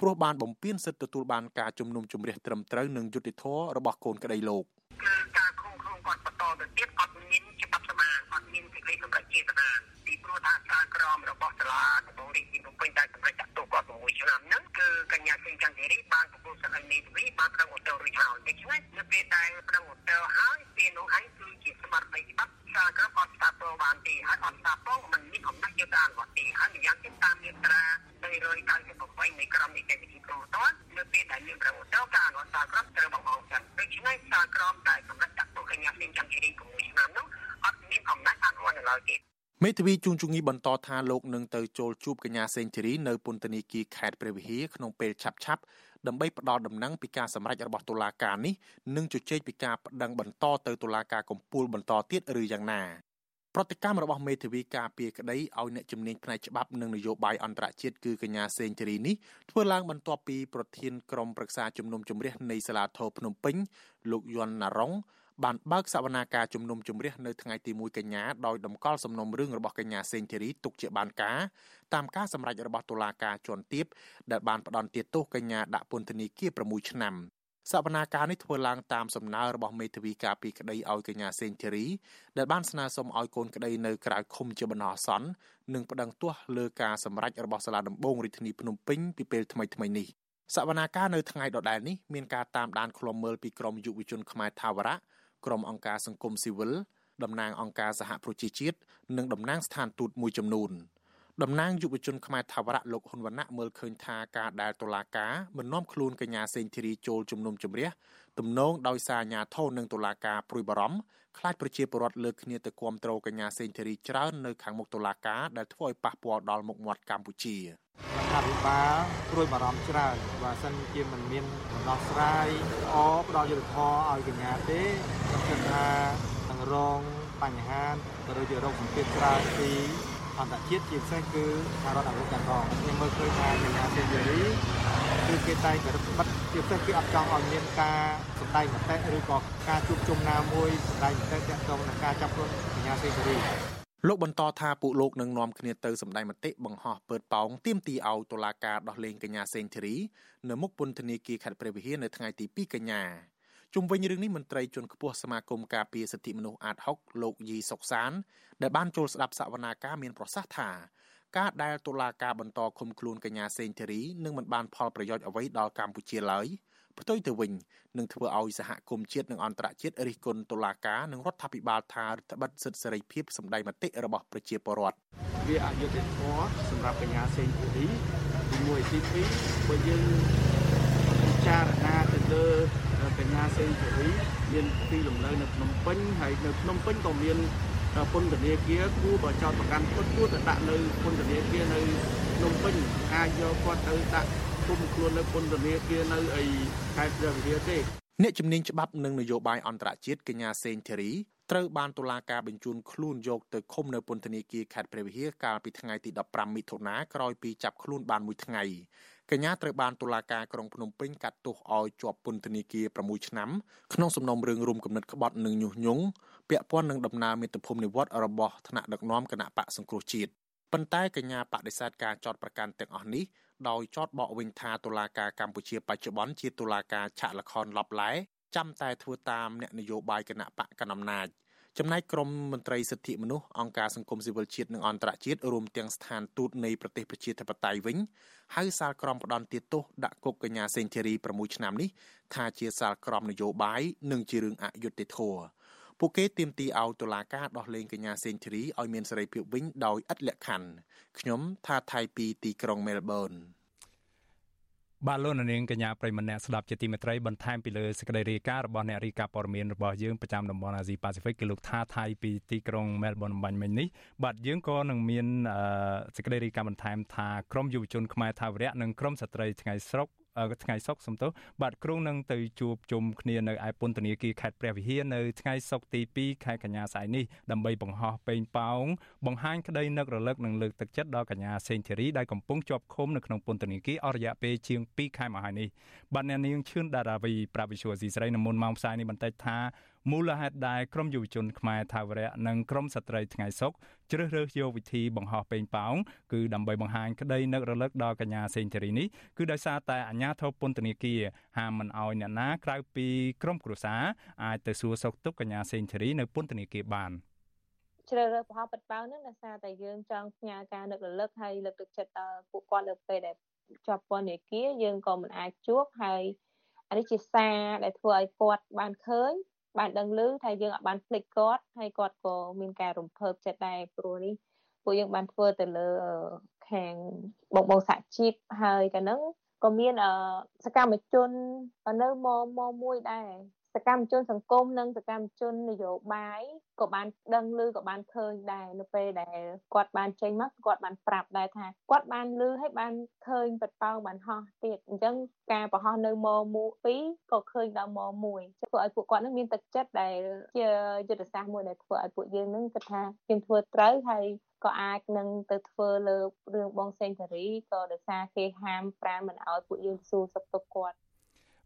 Speaker 11: ព្រោះបានបំពានសិទ្ធិទទួលបានការជំនុំជម្រះត្រឹមត្រូវនិងយុត្តិធម៌របស់កូនក្តីលោក
Speaker 12: គឺការឃុំខ្លួនគាត់បន្តទៅទៀតអត់មានច្បាប់ស្មានអត់មានសេចក្តីសម្រេចចេតនាពីព្រោះថា ការក្រមរបស់សាលាដំបងរាជធានីភ្នំពេញដែលសម្រេចដាក់ទោសគាត់6ឆ្នាំហ្នឹងគឺកញ្ញាសេងចន្ទធីរីបានប្រគល់សិទ្ធិឲ្យមេធាវីបានប្រឹងឧទ្ធររួចហើយដូច្នេះនៅពេលដែលប្រឹងឧទ្ធរហើយពេលនោះហើយគឺជាស្មារតីច្បាប់សាលក្រមអត់ស្ដាប់ទៅបានទេហើយអត់ស្ដាប់ផងមិនមានអំណាចយកទៅអនុវត្តទេហើយម្យ៉ាងទៀតតាមមាត្រា398នៃក្រមនីតិវិធីព្រមតនៅពេលដែលមានប្រវត្តិការអនុវត្តសាលក្រមត្រូវបង្ហោសិនដូច្នេះសាលក្រមដែលសម្រាប់ដាក់ទោសកញ្ញាសេងចន្ទធីរី6ឆ្នាំនោះអត់មានអំណាចអនុវត្តនៅឡើយទេ
Speaker 11: មេធាវីជួងជងីបន្តថាលោកនឹងទៅចូលជួបកញ្ញាសេងធីរីនៅពន្ធនាគារខេត្តព្រះវិហារក្នុងពេលឆាប់ឆាប់ដើម្បីផ្ដល់ដំណឹងពីការសម្រេចរបស់តុលាការនេះនិងជជែកពីការប្តឹងបន្តទៅតុលាការកំពូលបន្តទៀតឬយ៉ាងណាប្រតិកម្មរបស់មេធាវីការពារក្តីឲ្យអ្នកជំនាញផ្នែកច្បាប់និងនយោបាយអន្តរជាតិគឺកញ្ញាសេងធីរីនេះធ្វើឡើងបន្ទាប់ពីប្រធានក្រុមប្រឹក្សាជំនុំជម្រះនៃសាលាធរភ្នំពេញលោកយន់ណារុង បានបើកសវនាការជំនុំជម្រះនៅថ្ងៃទី1កញ្ញាដោយតម្កល់សំណុំរឿងរបស់កញ្ញាសេងធីរីទុកជាបានការតាមការសម្រេចរបស់តុលាការជាន់ទាបដែលបានផ្តន្ទាទោសកញ្ញាដាក់ពន្ធនាគារ6ឆ្នាំសវនាការនេះធ្វើឡើងតាមសំណើរបស់មេធាវីការពីក្តីឲ្យកញ្ញាសេងធីរីដែលបានស្នើសុំឲ្យកូនក្តីនៅក្រៅឃុំជាបណ្ដោះអាសន្ននិងប្តឹងទាស់លើការសម្រេចរបស់សាលាដំបងរាជធានីភ្នំពេញពីពេលថ្មីៗនេះសវនាការនៅថ្ងៃដដែលនេះមានការតាមដានឃ្លាំមើលពីក្រមយុវជនខ្មែរថាវរៈ ក្រុមអង្គការសង្គមស៊ីវិលតំណាងអង្គការសហប្រជាជាតិនិងតំណាងស្ថានទូតមួយចំនួន តំណាងយុវជនខ្មែរថាវរៈលោកហ៊ុនវណ្ណៈមើលឃើញថាការដែលតុលាការមិននាំខ្លួនកញ្ញាសេងធីរីចូលជំនុំជម្រះទំនងដោយសារអាញាធននិងតុលាការព្រួយបារម្ភខ្លាចប្រជាពលរដ្ឋលើកគ្នាទៅគាំទ្រកញ្ញាសេងធីរីច្រើននៅខាងមុខតុលាការដែលធ្វើឲ្យប៉ះពាល់ដល់មុខមាត់កម្ពុជា
Speaker 13: រដ្ឋាភិបាលព្រួយបារម្ភច្រើនបើសិនជាមិនមានដំណោះស្រាយល្អផ្ដល់យុត្តិធម៌ឲ្យកញ្ញាទេខ្ញុំគិតថានឹងរងបញ្ហាទៅលើជារោគសម្ពាធច្រើនពី អន្តរជាតិជាពិសេសគឺសហរដ្ឋអាមេរិកតែម្ដងខ្ញុំមើលឃើញថាកញ្ញាសេនស៊ូរីគឺគេតែងតែរឹតបន្តឹងជាពិសេសគេអត់ចង់ឲ្យមានការសម្ដែងមតិឬក៏ការជួបជុំណាមួយសម្ដែងមតិទាក់ទងនឹងការចាប់ខ្លួនកញ្ញាសេនស៊ូរី
Speaker 11: លោកបន្តថាពួកលោកនឹងនាំគ្នាទៅសម្ដែងមតិបង្ហោះពើតប៉ោងទាមទារឲ្យតុលាការដោះលែងកញ្ញាសេងធីរីនៅមុខពន្ធនាគារខេត្តព្រះវិហារនៅថ្ងៃទី2កញ្ញា ជុំវិញរឿងនេះមន្ត្រីជាន់ខ្ពស់សមាគមការពារសិទ្ធិមនុស្សអាត6លោកយីសុកសាន ដែលបានចូលស្ដាប់សវនាការមានប្រសាសន៍ថាការដែលតុលាការបន្តឃុំខ្លួនកញ្ញាសេងធីរីនឹងមិនបានផលប្រយោជន៍អ្វីដល់កម្ពុជាឡើយផ្ទុយទៅវិញនឹងធ្វើឲ្យសហគមន៍ជាតិនិងអន្តរជាតិរិះគន់តុលាការនិងរដ្ឋាភិបាលថារដ្ឋបិទសិទ្ធិសេរីភាពសម្ដែងមតិរបស់ប្រជាពលរដ្ឋ
Speaker 13: វាអយុត្តិធម៌សម្រាប់កញ្ញាសេងធីរីទី1ទី2បើយើងពិចារណាទៅ លើកញ្ញាសេងធីរីមានទីលំនៅនៅភ្នំពេញហើយនៅភ្នំពេញក៏មានពន្ធនាគារគួរបើចោតប្រកាន់គាត់គួរទៅដាក់នៅពន្ធនាគារនៅភ្នំពេញអាចយកគាត់ទៅដាក់គុំខ្លួននៅពន្ធនាគារនៅអីខេត្តព្រះវិហារទេ
Speaker 11: អ្នកជំនាញច្បាប់និងនយោបាយអន្តរជាតិកញ្ញាសេងធីរីត្រូវបានតុលាការបញ្ជូនខ្លួនយកទៅឃុំនៅពន្ធនាគារខេត្តព្រះវិហារកាលពីថ្ងៃទី15មិថុនាក្រោយពីចាប់ខ្លួនបានមួយថ្ងៃ កញ្ញាត្រូវបានតុលាការក្រុងភ្នំពេញកាត់ទោសឲ្យជាប់ពន្ធនាគារ6ឆ្នាំក្នុងសំណុំរឿងរួមគំនិតក្បត់និងញុះញង់ពាក់ព័ន្ធនឹងដំណើរមាតុភូមិនិវត្តរបស់ថ្នាក់ដឹកនាំគណៈបកសង្គ្រោះជាតិប៉ុន្តែកញ្ញាបដិសេធការចោតប្រកាន់ទាំងអស់នេះដោយចោតបកវិញថាតុលាការកម្ពុជាបច្ចុប្បន្នជាតុលាការឆាកលខនឡប់ឡែចាំតែធ្វើតាមអ្នកនយោបាយគណៈបកកណ្ដាលអំណាច ចំណែកក្រមមន្ត្រីសិទ្ធិមនុស្សអង្គការសង្គមស៊ីវិលជាតិនិងអន្តរជាតិរួមទាំងស្ថានទូតនៃប្រទេសប្រជាធិបតេយ្យវិញហៅសាលក្រមផ្ដន់ទោសដាក់គុកកញ្ញាសេងធីរី6ឆ្នាំនេះថាជាសាលក្រមនយោបាយនិងជារឿងអយុត្តិធម៌ពួកគេទាមទារឲ្យតុលាការដោះលែងកញ្ញាសេងធីរីឲ្យមានសេរីភាពវិញដោយឥតលក្ខខណ្ឌខ្ញុំថាថៃពីទីក្រុងមែលប៊ន
Speaker 4: បាទលោកនាងកញ្ញាប្រិមម្នាក់ស្ដាប់ជាទីមេត្រីបន្ថែមពីលើសេចក្តីរាយការណ៍របស់អ្នករាយការណ៍ព័ត៌មានរបស់យើងប្រចាំតំបន់អាស៊ីប៉ាស៊ីហ្វិកគឺលោកថាថៃពីទីក្រុងមែលប៊នបាញ់មិញនេះបាទយើងក៏នឹងមានសេចក្តីរាយការណ៍បន្ថែមថាក្រមយុវជនខ្មែរថាវរៈនិងក្រមស្ត្រីថ្ងៃស្រុក ថ្ងៃសុកសំទោសបាទគ្រូនឹងទៅជួបជុំគ្នានៅឯពន្ធនាគារខេត្តព្រះវិហារនៅថ្ងៃសុកទី2ខែកញ្ញាស្អែកនេះដើម្បីបង្ហោះពេញប៉ោងបង្ហាញក្តីនឹករលឹកនិងលើកទឹកចិត្តដល់កញ្ញាសេងធីរីដែលកំពុងជាប់ឃុំនៅក្នុងពន្ធនាគារអស់រយៈពេលជាង2ខែមកហើយនេះបាទអ្នកនាងឈឿនដារាវីប្រាវិសុវស៊ីស្រីនៅមុនម៉ោងផ្សាយនេះបន្តិចថា មូលហេតុដែលក្រមយុវជនខ្មែរថាវរៈនិងក្រមស្ត្រីថ្ងៃសុកជ្រើសរើសយកវិធីបង្ហោះពេញប៉ោងគឺដើម្បីបង្ហាញក្តីនឹករលឹកដល់កញ្ញាសេងធារីនេះគឺដោយសារតែអាញាធរពន្ធនាគារហាមមិនអោយអ្នកណាក្រៅពីក្រមគ្រួសារអាចទៅសួរសុខទុក្ខកញ្ញាសេងធារីនៅពន្ធនាគារបាន
Speaker 14: ជ្រើសរើសប្រហោបិទប៉ោងនឹងដោយសារតែយើងចង់ផ្ញើការនឹករលឹកហើយលើកទឹកចិត្តដល់ពួកគាត់លើពេលដែលជាប់ពន្ធនាគារយើងក៏មិនអាចជួបហើយអានេះជាសារដែលធ្វើឲ្យគាត់បានឃើញ បានដឹងឮថាយើងអាចបានភ្លេចគាត់ហើយគាត់ក៏មានការរំភើបចិត្តដែរព្រោះនេះពួកយើងបានធ្វើទៅលើខាងបងបងសហជីពហើយកាលហ្នឹងក៏មានសកម្មជននៅមមមួយដែរ សកម្មជនសង្គមនិងសកម្មជននយោបាយក៏បានដឹងឬក៏បានឃើញដែរនៅពេលដែលគាត់បានចេញមកគាត់បានប្រាប់ដែរថាគាត់បានឮហើយបានឃើញបិទប៉ោងបានហោះទៀតអញ្ចឹងការប្រហោះនៅម2ក៏ឃើញដល់ម1ធ្វើឲ្យពួកគាត់នឹងមានទឹកចិត្តដែលជាយុទ្ធសាស្ត្រមួយដែលធ្វើឲ្យពួកយើងនឹងគិតថាយើងធ្វើត្រូវហើយក៏អាចនឹងទៅធ្វើលើរឿងបងសេងធារីក៏ដោយសារគេហាមប្រាមមិនឲ្យពួកយើងសួរសុខទុក្ខគាត់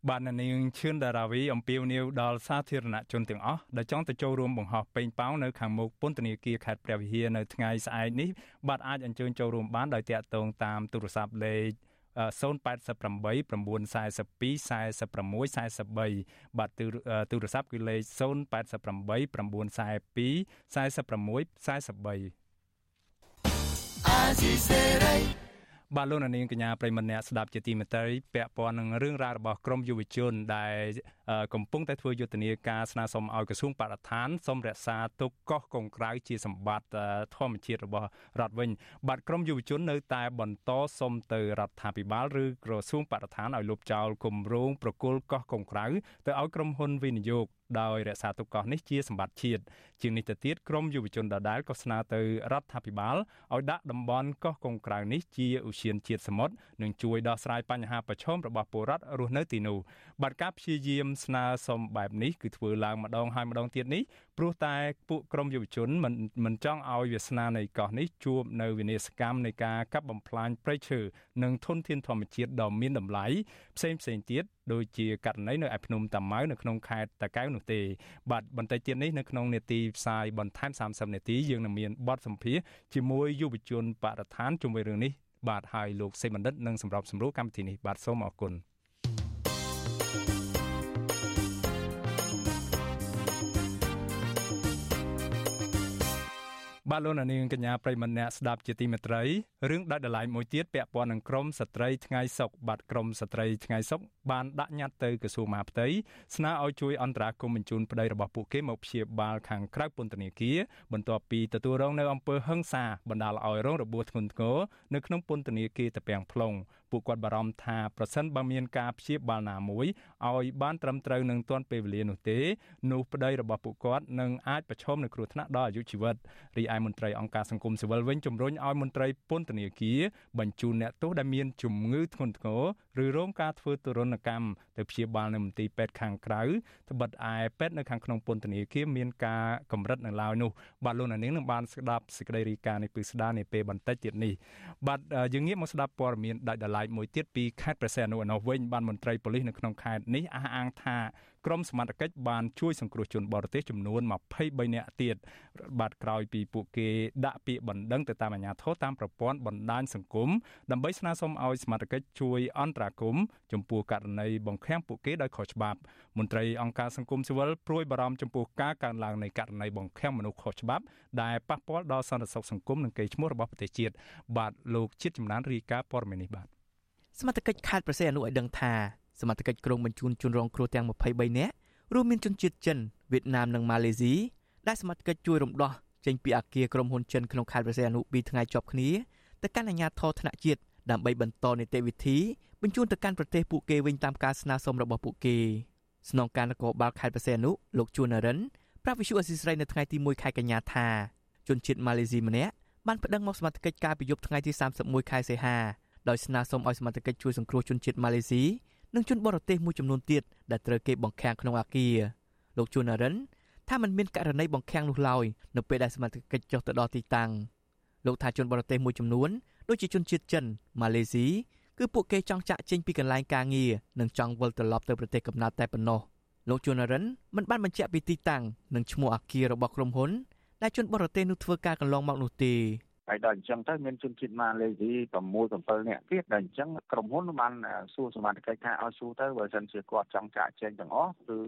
Speaker 4: បាទនាងឈឿនដារាវីអំពាវនាវដល់សាធារណជនទាំងអស់ដែលចង់ទៅចូលរួមបង្ហោះពេញប៉ោងនៅខាងមុខពន្ធនាគារខេត្តព្រះវិហារនៅថ្ងៃស្អែកនេះបាទអាចអញ្ជើញចូលរួមបានដោយតាក់ទងតាមទូរស័ព្ទលេខ088 942 46 43បាទទូរស័ព្ទគឺលេខ088 942 46 43អាស៊ីសេរី បាទលោកនាងកញ្ញាប្រិមម្នាក់ស្ដាប់ជាទីមេត្រីពាក់ព័ន្ធនឹងរឿងរ៉ាវរបស់ក្រមយុវជនដែល កំពុងតែធ្វើយុទ្ធនាការស្នើសុំឲ្យក្រសួងបរិស្ថានសូមរក្សាទុកកោះកុងក្រៅជាសម្បត្តិធម្មជាតិរបស់រដ្ឋវិញបាទក្រមយុវជននៅតែបន្តសុំទៅរដ្ឋាភិបាលឬក្រសួងបរិស្ថានឲ្យលុបចោលគម្រោងប្រគល់កោះកុងក្រៅទៅឲ្យក្រុមហ៊ុនវិនិយោគដោយរក្សាទុកកោះនេះជាសម្បត្តិជាតិជាងនេះទៅទៀតក្រមយុវជនដដែលក៏ស្នើទៅរដ្ឋាភិបាលឲ្យដាក់តំបន់កោះកុងក្រៅនេះជាឧស្សាហជាតិសមុទ្រនិងជួយដោះស្រាយបញ្ហាប្រឈមរបស់ពលរដ្ឋរស់នៅទីនោះបាទការព្យាយាមស្នើសុំបែបនេះគឺធ្វើឡើងម្ដងហើយម្ដងទៀតនេះព្រោះតែពួកក្រមយុវជនមិនមិនចង់ឲ្យវាសនានៃកោះនេះជួបនៅវិនាសកម្មនៃការកាប់បំផ្លាញព្រៃឈើនិងធនធានធម្មជាតិដ៏មានតម្លៃផ្សេងផ្សេងទៀតដូចជាករណីនៅឯភ្នំតាម៉ៅនៅក្នុងខេត្តតាកែវនោះទេបាទបន្តិចទៀតនេះនៅក្នុងនេតិផ្សាយបន្ថែម30នាទីយើងនឹងមានបទសម្ភាសជាមួយយុវជនបរិស្ថានជុំវិញរឿងនេះបាទហើយលោកសេបណ្ឌិតនឹងសម្របសម្រួលកម្មវិធីនេះបាទសូមអរគុណ បាទលោកនាងកញ្ញាប្រិមម្នាក់ស្ដាប់ជាទីមេត្រីរឿងដាច់ដライមួយទៀតពាក់ព័ន្ធនឹងក្រមស្ត្រីថ្ងៃសុកបាទក្រមស្ត្រីថ្ងៃសុកបានដាក់ញត្តិទៅក្រសួងមហាផ្ទៃស្នើឲ្យជួយអន្តរាគមន៍បញ្ជូនប្តីរបស់ពួកគេមកព្យាបាលខាងក្រៅពន្ធនាគារបន្ទាប់ពីទទួលរងនៅអំពើហិង្សាបណ្ដាលឲ្យរងរបួសធ្ងន់ធ្ងរនៅក្នុងពន្ធនាគារតាពាំង plong ពួកគាត់បារម្ភថាប្រសិនបើមានការព្យាបាលណាមួយឲ្យបានត្រឹមត្រូវនឹងទាន់ពេលវេលានោះទេនោះប្តីរបស់ពួកគាត់នឹងអាចប្រឈមនឹងគ្រោះថ្នាក់ដល់អាយុជីវិតរីឯមន្ត្រីអង្គការសង្គមស៊ីវិលវិញជំរុញឲ្យមន្ត្រីពន្ធនាគារបញ្ជូនអ្នកទោសដែលមានជំងឺធ្ងន់ធ្ងរ ឬរងការធ្វើទរណកម្មទៅព្យាបាលនៅមន្ទីរពេទ្យខាងក្រៅត្បិតឯពេទ្យនៅខាងក្នុងពន្ធនាគារមានការកម្រិតនៅឡើយនោះបាទលោកនាងនឹងបានស្ដាប់សេចក្តីរាយការណ៍នេះពីស្ដារនាពេលបន្តិចទៀតនេះបាទយើងងាកមកស្ដាប់ព័ត៌មានដាច់ដライមួយទៀតពីខេត្តព្រះសីហនុនោះវិញបានមន្ត្រីប៉ូលីសនៅក្នុងខេត្តនេះអះអាងថា ក្រុមសមត្ថកិច្ចបានជួយសង្គ្រោះជនបរទេសចំនួន23នាក់ទៀតបាទក្រោយពីពួកគេដាក់ពាក្យបណ្ដឹងទៅតាមអាជ្ញាធរតាមប្រព័ន្ធបណ្ដាញសង្គមដើម្បីស្នើសុំឲ្យសមត្ថកិច្ចជួយអន្តរាគមន៍ចំពោះករណីបង្ខាំងពួកគេដោយខុសច្បាប់មន្ត្រីអង្គការសង្គមស៊ីវិលព្រួយបារម្ភចំពោះការកើនឡើងនៃករណីបង្ខាំងមនុស្សខុសច្បាប់ដែលប៉ះពាល់ដល់សន្តិសុខសង្គមនិងកេរ្តិ៍ឈ្មោះរបស់ប្រទេសជាតិបាទលោកជាតិចំណានរាយការណ៍ព័ត៌មាននេះបាទ
Speaker 15: សមត្ថកិច្ចខេត្តប្រសេអនុឲ្យដឹងថា សមត្ថកិច្ចក្រុងបញ្ជូនជនរងគ្រោះទាំង23នាក់រួមមានជនជាតិចិនវៀតណាមនិងម៉ាឡេស៊ីដែលសមត្ថកិច្ចជួយរំដោះចេញពីអគារក្រុមហ៊ុនចិនក្នុងខេត្តប្រសេអនុ2ថ្ងៃជាប់គ្នាទៅកាន់អាជ្ញាធរថ្នាក់ជាតិដើម្បីបន្តនីតិវិធីបញ្ជូនទៅកាន់ប្រទេសពួកគេវិញតាមការស្នើសុំរបស់ពួកគេស្នងការនគរបាលខេត្តប្រសេអនុលោកជួននរិនប្រាប់វិសុអសីស្រីនៅថ្ងៃទី1ខែកញ្ញាថាជនជាតិម៉ាឡេស៊ីម្នាក់បានប្តឹងមកសមត្ថកិច្ចកាលពីយប់ថ្ងៃទី31ខែសីហាដោយស្នើសុំឲ្យសមត្ថកិច្ចជួយសង្គ្រោះជនជាតិម៉ាឡេស៊ី និងជនបរទេសមួយចំនួនទៀតដែលត្រូវគេបង្ខាំងក្នុងអាគារលោកជួននរិនថាมันមានករណីបង្ខាំងនោះឡើយនៅពេលដែលសមត្ថកិច្ចចុះទៅដល់ទីតាំងលោកថាជនបរទេសមួយចំនួនដូចជាជនជាតិចិនម៉ាឡេស៊ីគឺពួកគេចង់ចាក់ចេញពីកន្លែងការងារនិងចង់វិលត្រឡប់ទៅប្រទេសកំណើតតែប៉ុណ្ណោះលោកជួននរិនមិនបានបញ្ជាក់ពីទីតាំងនិងឈ្មោះអាគាររបស់ក្រុមហ៊ុនដែលជនបរទេសនោះធ្វើការកន្លងមកនោះទេ
Speaker 16: ហើយដល់អញ្ចឹងទៅមានជនជាតិម៉ាឡេស៊ី6 7នាក់ទៀតដល់អញ្ចឹងក្រុមហ៊ុនបានសួរសមត្ថកិច្ចថាឲ្យសួរទៅបើសិនជាគាត់ចង់ចាក់ចែងទាំងអស់គឺ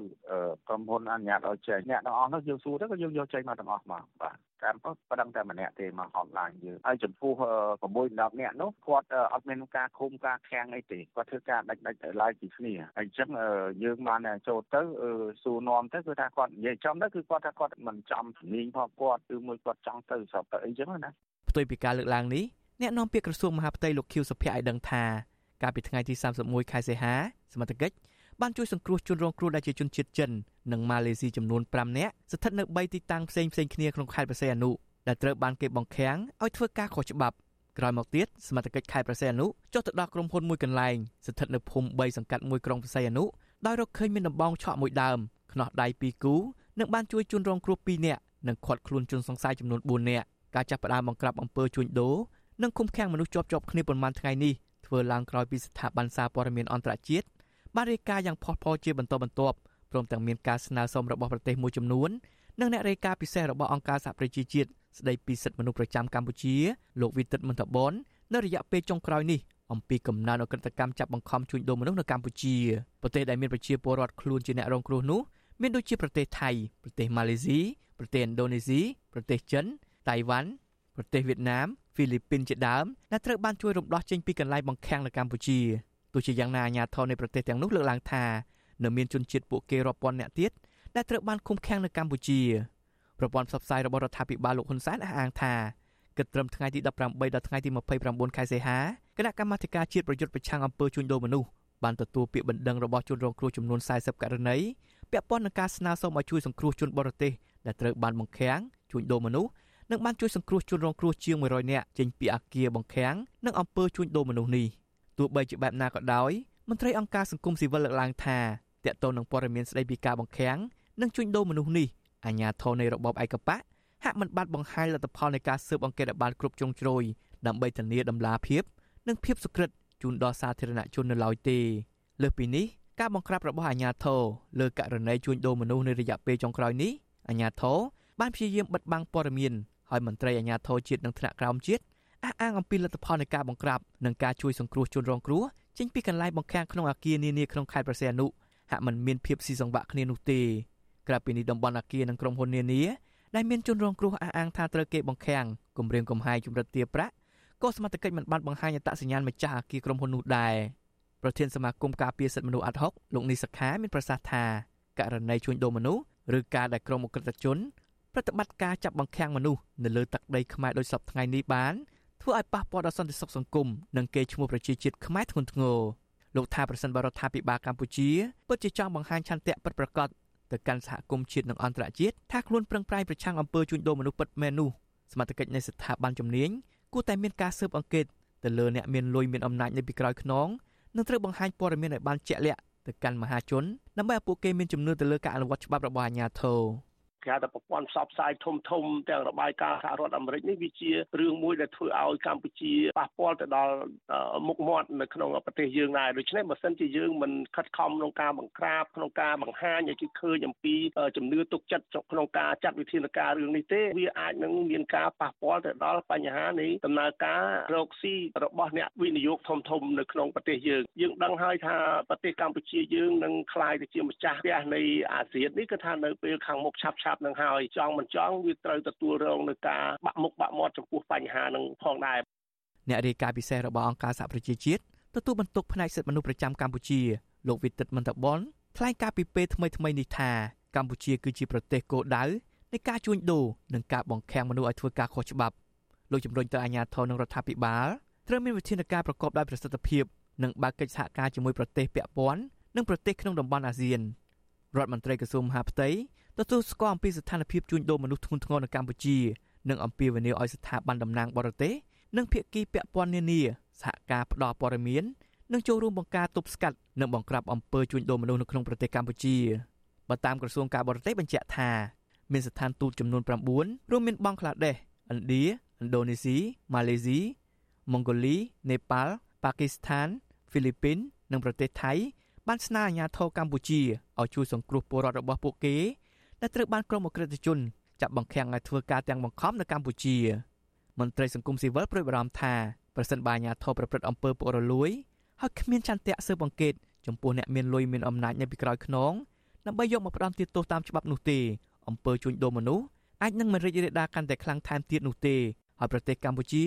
Speaker 16: ក្រុមហ៊ុនអនុញ្ញាតឲ្យចែកអ្នកទាំងអស់នោះយើងសួរទៅក៏យើងយកចែកមកទាំងអស់មកបាទ តាមប៉ុណ្ណឹងតែម្នាក់ទេមកហត់ឡាញយើងហើយចំពោះ6 10នាក់នោះគាត់អត់មានការឃុំការខាំងអីទេគាត់ធ្វើការដាច់ដាច់ឡាយពីគ្នាហើយអញ្ចឹងយើងបានចូលទៅសួរនាំទៅគឺថាគាត់និយាយចំទៅគឺគាត់ថាគាត់មិនចំជំនាញផងគាត់គឺមួយគាត់ចង់ទៅស្រុកទៅអីចឹងណា
Speaker 15: ផ្ទុយពីការលើកឡើងនេះអ្នកនាំពាក្យក្រសួងមហាផ្ទៃលោកខៀវសុភ័ក្រឲ្យដឹងថាកាលពីថ្ងៃទី31ខែសីហាសមត្ថកិច្ចបានជួយសង្គ្រោះជនរងគ្រោះដែលជាជនជាតិចិន និងម៉ាឡេស៊ីចំនួន5នាក់ស្ថិតនៅ3ទីតាំងផ្សេងផ្សេងគ្នាក្នុងខេត្តប្រសេអនុដែលត្រូវបានគេបង្ខាំងឲ្យធ្វើការខុសច្បាប់ក្រោយមកទៀតសមត្ថកិច្ចខេត្តប្រសេអនុចុះទៅដល់ក្រុមហ៊ុនមួយកន្លែងស្ថិតនៅភូមិ3សង្កាត់មួយក្រុងប្រសេអនុដោយរកឃើញមានដំបងឆក់មួយដើមខ្នោះដៃ2គូនិងបានជួយជនរងគ្រោះ2នាក់និងឃាត់ខ្លួនជនសង្ស័យចំនួន4នាក់ការចាប់ផ្ដើមបង្ក្រាបអំពើជួញដូរនិងឃុំឃាំងមនុស្សជាប់ជាប់គ្នាប៉ុន្មានថ្ងៃនេះធ្វើឡើងក្រោយពីស្ថាប័នសារព័ត៌មានអន្តរជាតិបានរាយការណ៍យ៉ាងផុសផុលជាបន្តបន្ទាប់ ព្រមទាំងមានការស្នើសុំរបស់ប្រទេសមួយចំនួននិងអ្នករាយការណ៍ពិសេសរបស់អង្គការសហប្រជាជាតិស្ដីពីសិទ្ធិមនុស្សប្រចាំកម្ពុជាលោកវិទិតមន្តបននៅរយៈពេលចុងក្រោយនេះអំពីកំណើនអក្រិតកម្មចាប់បង្ខំជួញដូរមនុស្សនៅកម្ពុជាប្រទេសដែលមានប្រជាពលរដ្ឋខ្លួនជាអ្នករងគ្រោះនោះមានដូចជាប្រទេសថៃប្រទេសម៉ាឡេស៊ីប្រទេសឥណ្ឌូនេស៊ីប្រទេសចិនតៃវ៉ាន់ប្រទេសវៀតណាមហ្វីលីពីនជាដើមដែលត្រូវបានជួយរំដោះចេញពីកន្លែងបង្ខាំងនៅកម្ពុជាទោះជាយ៉ាងណាអាជ្ញាធរនៃប្រទេសទាំងនោះលើកឡើងថា នៅមានជនជាតិពួកគេរាប់ពាន់នាក់ទៀតដែលត្រូវបានឃុំឃាំងនៅកម្ពុជាប្រព័ន្ធផ្សព្វផ្សាយរបស់រដ្ឋាភិបាលលោកហ៊ុនសែនអះអាងថាគិតត្រឹមថ្ងៃទី18ដល់ថ្ងៃទី29ខែសីហាគណៈកម្មាធិការជាតិប្រយុទ្ធប្រឆាំងអំពើជួញដូរមនុស្សបានទទួលពាក្យបណ្ដឹងរបស់ជនរងគ្រោះចំនួន40ករណីពាក់ព័ន្ធនឹងការស្នើសុំឲ្យជួយសង្គ្រោះជនបរទេសដែលត្រូវបានបង្ខាំងជួញដូរមនុស្សនិងបានជួយសង្គ្រោះជនរងគ្រោះជាង100នាក់ចេញពីអាគារបង្ខាំងនិងអំពើជួញដូរមនុស្សនេះទោះបីជាបែបណាក៏ដោយមន្ត្រីអង្គការសង្គមស៊ីវិលលើកឡើងថា តកតងនឹងព័ត៌មានស្ដីពីការបង្ខាំងនិងជួញដូរមនុស្សនេះអាជ្ញាធរនៃរបបឯកបកហាក់មិនបានបង្ហាញលទ្ធផលនៃការស៊ើបអង្កេតឲ្យបានគ្រប់ជ្រុងជ្រោយដើម្បីធានាដំណាភាព និងភាពសុក្រិតជូនដល់សាធារណជននៅឡើយទេលើសពីនេះការបង្ក្រាបរបស់អាជ្ញាធរលើករណីជួញដូរមនុស្សនៅរយៈពេលចុងក្រោយនេះអាជ្ញាធរបានព្យាយាមបិទបាំងព័ត៌មានហើយមន្ត្រីអាជ្ញាធរជាតិនិងថ្នាក់ក្រោមជាតិអះអាងអំពីលទ្ធផលនៃការបង្ក្រាបនិងការជួយសង្គ្រោះជនរងគ្រោះចេញពីកន្លែងបង្ខាំងក្នុងអាគារនានាក្នុងខេត្តប្រសេអនុ ហាក់មិនមានភាពស៊ីសង្វាក់គ្នានោះទេក្រៅពីនេះតំបន់អាគារនិងក្រុមហ៊ុននានាដែលមានជនរងគ្រោះអះអាងថាត្រូវគេបង្ខាំងគម្រាមកំហែងជំរិតទារប្រាក់ក៏សមត្ថកិច្ចមិនបានបង្ហាញអត្តសញ្ញាណម្ចាស់អាគារក្រុមហ៊ុននោះដែរប្រធានសមាគមការពារសិទ្ធិមនុស្សអាត់ហុកលោកនីសខាមានប្រសាសន៍ថាករណីជួញដូរមនុស្សឬការដែលក្រុមអក្រិតជនប្រតិបត្តិការចាប់បង្ខាំងមនុស្សនៅលើទឹកដីខ្មែរដោយសពថ្ងៃនេះបានធ្វើឲ្យប៉ះពាល់ដល់សន្តិសុខសង្គមនិងកេរ្តិ៍ឈ្មោះប្រជាជាតិខ្មែរធ្ងន់ធ្ងរ លោកថាប្រសិនបរដ្ឋាភិបាលកម្ពុជាពិតជាចង់បង្ហាញឆន្ទៈពិតប្រាកដទៅកាន់សហគមន៍ជាតិនិងអន្តរជាតិថាខ្លួនប្រឹងប្រែងប្រឆាំងអំពើជួញដូរមនុស្សពិតមែននោះសមត្ថកិច្ចនៃស្ថាប័នជំនាញគួរតែមានការស៊ើបអង្កេតទៅលើអ្នកមានលុយមានអំណាចនៅពីក្រោយខ្នងនឹងត្រូវបង្ហាញព័ត៌មានឲ្យបានជាក់លាក់ទៅកាន់មហាជនដើម្បីឲ្យពួកគេមានជំនឿទៅលើការអនុវត្តច្បាប់របស់អាជ្ញាធរ
Speaker 17: គេហៅថាប្រព័ន្ធផ្សព្វផ្សាយធំធំទាំងរបាយការណ៍សហរដ្ឋអាមេរិកនេះវាជារឿងមួយដែលធ្វើឲ្យកម្ពុជាប៉ះពាល់ទៅដល់មុខមាត់នៅក្នុងប្រទេសយើងដែរដូច្នេះបើសិនជាយើងមិនខិតខំក្នុងការបង្ក្រាបក្នុងការបង្ហាញឲ្យគេឃើញអំពីជំនឿទុកចិត្តក្នុងការចាត់វិធានការរឿងនេះទេវាអាចនឹងមានការប៉ះពាល់ទៅដល់បញ្ហានៃដំណើរការរកស៊ីរបស់អ្នកវិនិយោគធំធំនៅក្នុងប្រទេសយើងយើងដឹងហើយថាប្រទេសកម្ពុជាយើងនឹងក្លាយទៅជាម្ចាស់ផ្ទះនៃអាស៊ាននេះគឺថានៅពេលខាងមុខឆាប់ឆាប់នឹងហើយចង់មិនចង់វាត្រូវទទួលរងនឹងការបាក់មុខបាក់មាត់ចំពោះបញ្ហានឹងផងដែរ
Speaker 15: អ្នករាយការណ៍ពិសេសរបស់អង្គការសហប្រជាជាតិទទួលបន្ទុកផ្នែកសិទ្ធិមនុស្សប្រចាំកម្ពុជាលោកវិទិតមន្តបនថ្លែងការពីពេលថ្មីថ្មីនេះថាកម្ពុជាគឺជាប្រទេសគោលដៅនៃការជួញដូរនិងការបង្ខាំងមនុស្សឲ្យធ្វើការខុសច្បាប់លោកជំរុញទៅអាជ្ញាធរនិងរដ្ឋាភិបាលត្រូវមានវិធានការប្រកបដោយប្រសិទ្ធភាពនិងបើកកិច្ចសហការជាមួយប្រទេសពាក់ព័ន្ធនិងប្រទេសក្នុងតំបន់អាស៊ានរដ្ឋមន្ត្រីក្រសួងមហាផ្ទៃ ទទួលស្គាល់អំពីស្ថានភាពជួញដូរមនុស្សធ្ងន់ធ្ងរនៅកម្ពុជានិងអំពាវនាវឲ្យស្ថាប័នតំណាងបរទេសនិងភាគីពាក់ព័ន្ធនានាសហការផ្តល់ព័ត៌មាននិងចូលរួមបង្ការទប់ស្កាត់និងបង្ក្រាបអំពើជួញដូរមនុស្សនៅក្នុងប្រទេសកម្ពុជាបើតាមក្រសួងការបរទេសបញ្ជាក់ថាមានស្ថានទូតចំនួន9រួមមានបង់ក្លាដេសឥណ្ឌាឥណ្ឌូនេស៊ីម៉ាឡេស៊ីម៉ុងហ្គូលីនេប៉ាល់ប៉ាគីស្ថានហ្វីលីពីននិងប្រទេសថៃបានស្នើអាជ្ញាធរកម្ពុជាឲ្យជួយសង្គ្រោះពលរដ្ឋរបស់ពួកគេ ដែលត្រូវបានក្រុមអក្រិតជនចាប់បង្ខាំងឲ្យធ្វើការទាំងបង្ខំនៅកម្ពុជាមន្ត្រីសង្គមស៊ីវិលប្រួយបារម្ភថាប្រសិនបើអាជ្ញាធរប្រព្រឹត្តអំពើពុករលួយហើយគ្មានចន្ទៈស៊ើបអង្កេតចំពោះអ្នកមានលុយមានអំណាចនៅពីក្រោយខ្នងដើម្បីយកមកផ្ដន់ទោសតាមច្បាប់នោះទេអំពើជួញដូរមនុស្សអាចនឹងមិនរីករាលដាលកាន់តែខ្លាំងថែមទៀតនោះទេហើយប្រទេសកម្ពុជា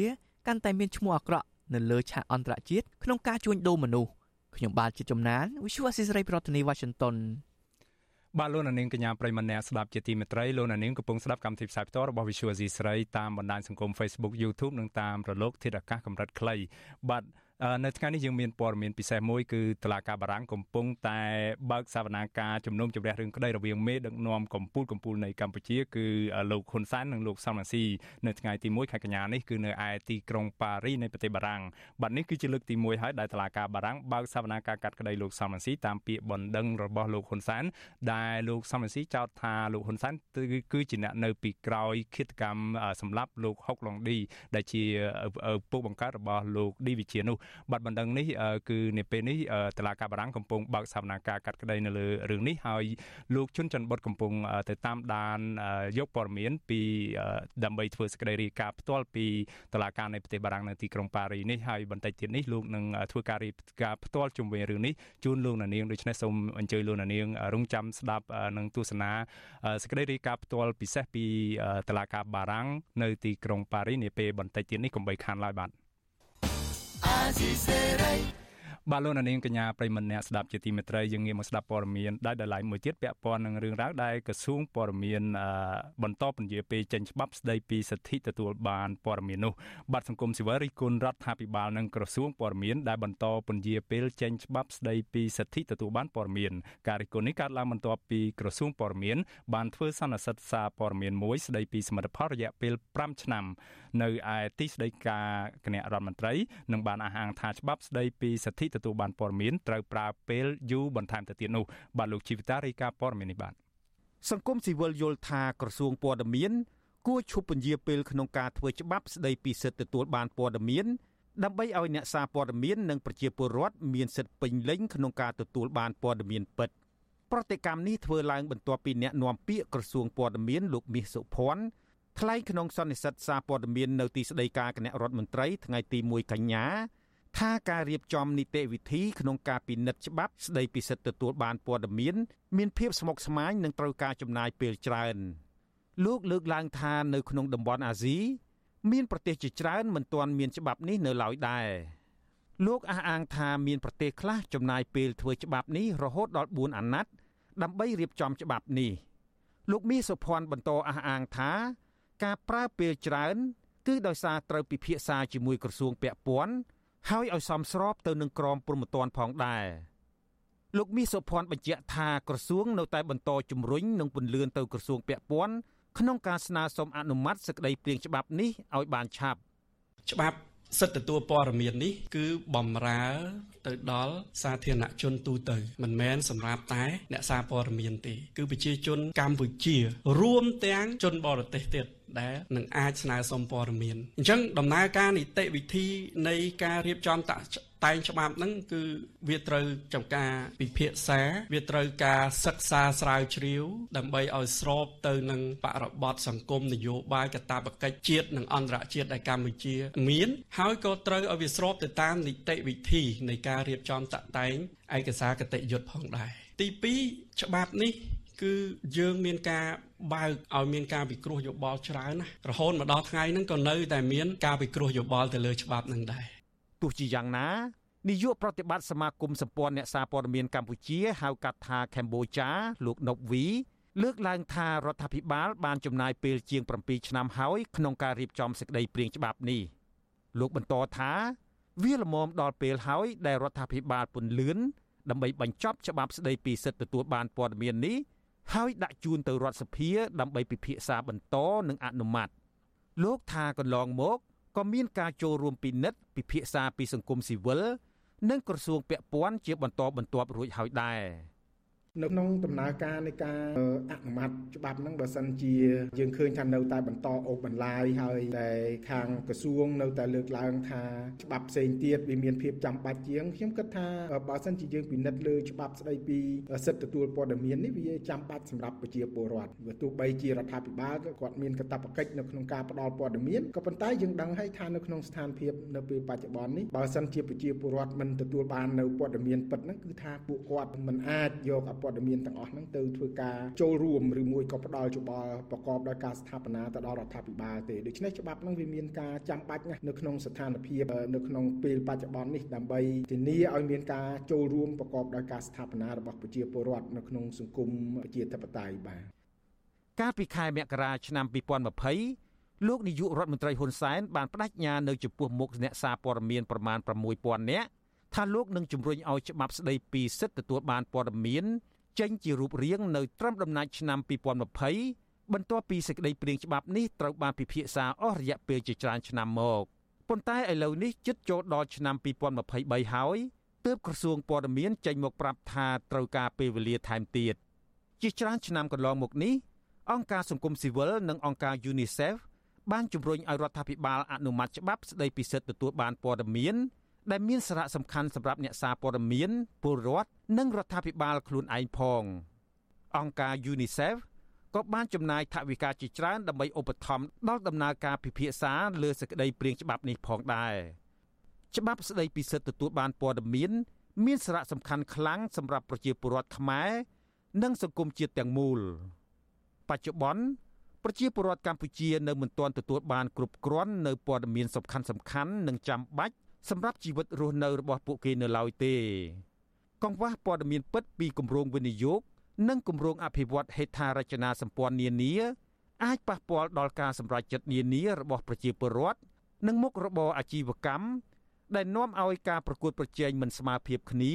Speaker 15: កាន់តែមានឈ្មោះអាក្រក់នៅលើឆាកអន្តរជាតិក្នុងការជួញដូរមនុស្សខ្ញុំបាទជាចំណាន Visual Assisray ប្រធានាទី Washington
Speaker 4: បាទលោកនាងកញ្ញាប្រិមម្នាក់ស្ដាប់ជាទីមេត្រីលោកនាងកំពុងស្ដាប់កម្មវិធីផ្សាយផ្ទាល់របស់ Visual Asia ស្រីតាមបណ្ដាញសង្គម Facebook YouTube និងតាមរលកធាតុអាកាសកម្រិតខ្លីបាទ នៅថ្ងៃនេះយើងមានព័ត៌មានពិសេសមួយគឺតឡាការបារាំងកំពុងតែបើកសវនាការជំនុំជម្រះរឿងក្តីរវាងមេដឹកនាំកម្ពុជាកម្ពុជានៃកម្ពុជាគឺលោកហ៊ុនសែននិងលោកសំរងស៊ីនៅថ្ងៃទី1ខែកញ្ញានេះគឺនៅឯទីក្រុងប៉ារីនៃប្រទេសបារាំងបាទនេះគឺជាលើកទី1ហើយដែលតឡាការបារាំងបើកសវនាការកាត់ក្តីលោកសំរងស៊ីតាមពាក្យបណ្ដឹងរបស់លោកហ៊ុនសែនដែលលោកសំរងស៊ីចោទថាលោកហ៊ុនសែនគឺជាអ្នកនៅពីក្រោយឃាតកម្មសម្លាប់លោកហុកឡុងឌីដែលជាពុកបង្កើតរបស់លោកឌីវិជានោះបាត់បណ្ដឹងនេះគឺនៅពេលនេះតឡាការបារាំងកំពុងបើកសវនាការកាត់ក្តីនៅលើរឿងនេះហើយលោកជុនច័ន្ទបុតកំពុងទៅតាមដានយកព័ត៌មានពីដើម្បីធ្វើសេចក្តីរាយការណ៍ផ្ទាល់ពីតឡាការនៃប្រទេសបារាំងនៅទីក្រុងប៉ារីនេះហើយបន្តិចទៀតនេះលោកនឹងធ្វើការរាយការណ៍ផ្ទាល់ជុំវិញរឿងនេះជូនលោកនាងដូច្នេះសូមអញ្ជើញលោកនាងរងចាំស្ដាប់និងទស្សនាសេចក្តីរាយការណ៍ផ្ទាល់ពិសេសពីតឡាការបារាំងនៅទីក្រុងប៉ារីនាពេលបន្តិចទៀតនេះកុំបីខានឡើយបាទ así será. បាទលោកនាងកញ្ញាប្រិមម្នាក់ស្ដាប់ជាទីមេត្រីយើងងាកមកស្ដាប់ព័ត៌មានដែលដライមួយទៀតពាក់ព័ន្ធនឹងរឿងរ៉ាវដែលក្រសួងព័ត៌មានបន្តពន្យាពេលចេញច្បាប់ស្ដីពីសិទ្ធិទទួលបានព័ត៌មាននោះបាទសង្គមស៊ីវិលរិះគន់រដ្ឋាភិបាលនិងក្រសួងព័ត៌មានដែលបន្តពន្យាពេលចេញច្បាប់ស្ដីពីសិទ្ធិទទួលបានព័ត៌មានការរិះគន់នេះកើតឡើងបន្ទាប់ពីក្រសួងព័ត៌មានបានធ្វើសន្និសីទសារព័ត៌មានមួយស្ដីពីសមិទ្ធផលរយៈពេល5ឆ្នាំ នៅឯទីស្តីការគណៈរដ្ឋមន្ត្រីនឹងបានអះអាងថាច្បាប់ស្តីពីសិទ្ធិទទួលបានព័ត៌មានត្រូវប្រើពេលយូរបន្ថែមទៅទៀតនោះបាទលោកជីវិតារាយការណ៍ព័ត៌មាននេះបាទ
Speaker 18: សង្គមស៊ីវិលយល់ថាក្រសួងព័ត៌មានគួរឈប់ពន្យាពេលក្នុងការធ្វើច្បាប់ស្តីពីសិទ្ធិទទួលបានព័ត៌មានដើម្បីឲ្យអ្នកសារព័ត៌មាននិងប្រជាពលរដ្ឋមានសិទ្ធិពេញលេញក្នុងការទទួលបានព័ត៌មានពិតប្រតិកម្មនេះធ្វើឡើងបន្ទាប់ពីអ្នកនាំពាក្យក្រសួងព័ត៌មានលោកមាសសុភ័ណ្ឌថ្លែងក្នុងសន្និសីទសារព័ត៌មាននៅទីស្តីការគណៈរដ្ឋមន្ត្រីថ្ងៃទី1កញ្ញា ថាការរៀបចំនីតិវិធីក្នុងការពិនិត្យច្បាប់ស្តីពីសិទ្ធិទទួលបានព័ត៌មាន មានភាពស្មុគស្មាញនិងត្រូវការចំណាយពេលច្រើនលោកលើកឡើងថានៅក្នុងតំបន់អាស៊ីមានប្រទេសជាច្រើនមិនទាន់មានច្បាប់នេះនៅឡើយដែរលោកអះអាងថាមានប្រទេសខ្លះចំណាយពេលធ្វើច្បាប់នេះរហូតដល់4អាណត្តិដើម្បីរៀបចំច្បាប់នេះលោកមីសុភ័ណ្ឌបន្តអះអាងថា ការប្រើពេលច្រើន គឺដោយសារត្រូវពិភាក្សាជាមួយក្រសួងពាក់ព័ន្ធ ហើយឲ្យសមស្របទៅនឹងក្រមព្រហ្មទណ្ឌផងដែរលោកមីសុភ័ណ្ឌបញ្ជាក់ថាក្រសួងនៅតែបន្តជំរុញនិងពន្លឿនទៅក្រសួងពាក់ព័ន្ធក្នុងការស្នើសុំអនុម័តសេចក្តីព្រាងច្បាប់នេះឲ្យបានឆាប់
Speaker 19: ច្បាប់សិទ្ធិទទួលព័ត៌មាននេះគឺបំរើ ទៅដល់សាធារណជនទូទៅមិនមែនសម្រាប់តែអ្នកសារព័ត៌មានទេគឺប្រជាជនកម្ពុជា រួមទាំងជនបរទេសទៀតដែលនឹងអាចស្នើសុំព័ត៌មានអញ្ចឹងដំណើរការនីតិវិធីនៃការរៀបចំតាតែងច្បាប់ហ្នឹងគឺវាត្រូវចំការពិភាក្សា វាត្រូវការសិក្សាស្រាវជ្រាវ ដើម្បីឲ្យស្របទៅនឹងបរិបទសង្គមនយោបាយកាតព្វកិច្ចជាតិនិងអន្តរជាតិដែលកម្ពុជា មាន ហើយក៏ត្រូវឲ្យវាស្របទៅតាមនីតិវិធីនៃការរៀបចំតាក់តែងឯកសារគតិយុត្តផងដែរទី2ច្បាប់នេះគឺយើងមានការបើកឲ្យមានការពិគ្រោះយោបល់ច្រើនណារហូតមកដល់ថ្ងៃហ្នឹងក៏នៅតែមានការពិគ្រោះយោបល់ទៅលើច្បាប់ហ្នឹងដែរ
Speaker 18: ទោះជាយ៉ាងណានាយកប្រតិបត្តិសមាគមសម្ព័ន្ធអ្នកសារព័ត៌មានកម្ពុជាហៅកាត់ថាកម្ពុជាលោកណុកវីលើកឡើងថារដ្ឋាភិបាលបានចំណាយពេលជាង7ឆ្នាំហើយក្នុងការរៀបចំសេចក្តីព្រាងច្បាប់នេះលោកបន្តថា វាលមមដល់ពេលហើយដែលរដ្ឋាភិបាលពន្លឿនដើម្បីបញ្ចប់ច្បាប់ស្តីពីសិទ្ធិទទួលបានព័ត៌មាននេះហើយដាក់ជូនទៅរដ្ឋសភាដើម្បីពិភាក្សាបន្តនិងអនុម័តលោកថាកន្លងមកក៏មានការចូលរួមពិនិត្យពិភាក្សាពីសង្គមស៊ីវិលនិងក្រសួងពាក់ព័ន្ធជាបន្តបន្ទាប់រួចហើយដែរ។
Speaker 20: នៅក្នុងដំណើរការនៃការអនុម័តច្បាប់ហ្នឹងបើសិនជា យើងឃើញថានៅតែបន្តអូសបន្លាយហើយតែខាងក្រសួងនៅតែលើកឡើងថាច្បាប់ផ្សេងទៀតវាមានភាពចាំបាច់ជាងខ្ញុំគិតថាបើសិនជាយើងពិនិត្យលើច្បាប់ស្ដីពីសិទ្ធិទទួលព័ត៌មាននេះវាចាំបាច់សម្រាប់ប្រជាពលរដ្ឋវាទោះបីជារដ្ឋាភិបាលគាត់មានកាតព្វកិច្ចនៅក្នុងការផ្តល់ព័ត៌មានក៏ប៉ុន្តែយើងដឹងហើយថានៅក្នុងស្ថានភាពនៅពេលបច្ចុប្បន្ននេះបើសិនជាប្រជាពលរដ្ឋមិនទទួលបាននៅព័ត៌មានពិតហ្នឹងគឺថាពួកគាត់មិនអាចយកព័ត៌មានទាំងអស់ហ្នឹងទៅធ្វើការចូលរួមឬមួយក៏ផ្ដល់យោបល់ប្រកបដោយការស្ថាបនាទៅដល់រដ្ឋាភិបាលទេដូច្នេះច្បាប់ហ្នឹងវាមានការចាំបាច់ណាស់នៅក្នុងស្ថានភាពនៅក្នុងពេលបច្ចុប្បន្ននេះដើម្បីធានាឲ្យមានការចូលរួមប្រកបដោយការស្ថាបនារបស់ប្រជាពលរដ្ឋនៅក្នុងសង្គមប្រជាធិបតេយ្យបាទ
Speaker 18: កាលពីខែមករាឆ្នាំ2020លោកនាយករដ្ឋមន្ត្រីហ៊ុនសែនបានបដិញ្ញានៅចំពោះមុខអ្នកសារព័ត៌មានប្រមាណ6000នាក់ថាលោកនឹងជំរុញឲ្យច្បាប់ស្ដីពីសិទ្ធិទទួលបានព័ត៌មាន ចេញជារូបរាងនៅត្រឹមដំណាច់ឆ្នាំ2020បន្ទាប់ពីសេចក្តីព្រាងច្បាប់នេះត្រូវបានពិភាក្សាអស់រយៈពេលជាច្រើនឆ្នាំមកប៉ុន្តែឥឡូវនេះជិតចូលដល់ឆ្នាំ2023ហើយទើបក្រសួងព័ត៌មានចេញមកប្រាប់ថាត្រូវការពេលវេលាថែមទៀតជាច្រើនឆ្នាំកន្លងមកនេះអង្គការសង្គមស៊ីវិលនិងអង្គការ UNICEF បានជំរុញឲ្យរដ្ឋាភិបាលអនុម័តច្បាប់ស្តីពីសិទ្ធិទទួលបានព័ត៌មាន ដែលមានសារៈសំខាន់សម្រាប់អ្នកសារព័ត៌មានពលរដ្ឋនិងរដ្ឋាភិបាលខ្លួនឯងផង អង្គការ UNICEF ក៏បានចំណាយថវិកាជាច្រើនដើម្បីឧបត្ថម្ភដល់ដំណើរការពិភាក្សាលើសេចក្តីព្រាងច្បាប់នេះផងដែរច្បាប់ស្តីពីសិទ្ធិទទួលបានព័ត៌មាន មានសារៈសំខាន់ខ្លាំងសម្រាប់ប្រជាពលរដ្ឋខ្មែរនិងសង្គមជាតិទាំងមូល បច្ចុប្បន្នប្រជាពលរដ្ឋកម្ពុជានៅមិនទាន់ទទួលបានគ្រប់គ្រាន់នៅព័ត៌មានសំខាន់ៗនិងចាំបាច់ សម្រាប់ជីវិតរស់នៅរបស់ពួកគេនៅឡើយទេ កង្វះព័ត៌មានពិតពីគម្រោងវិនិយោគនិងគម្រោងអភិវឌ្ឍហេដ្ឋារចនាសម្ព័ន្ធនានាអាចប៉ះពាល់ដល់ការសម្រេចចិត្តនានារបស់ប្រជាពលរដ្ឋនិងមុខរបរអាជីវកម្មដែលនាំឲ្យការប្រកួតប្រជែងមិនស្មើភាពគ្នា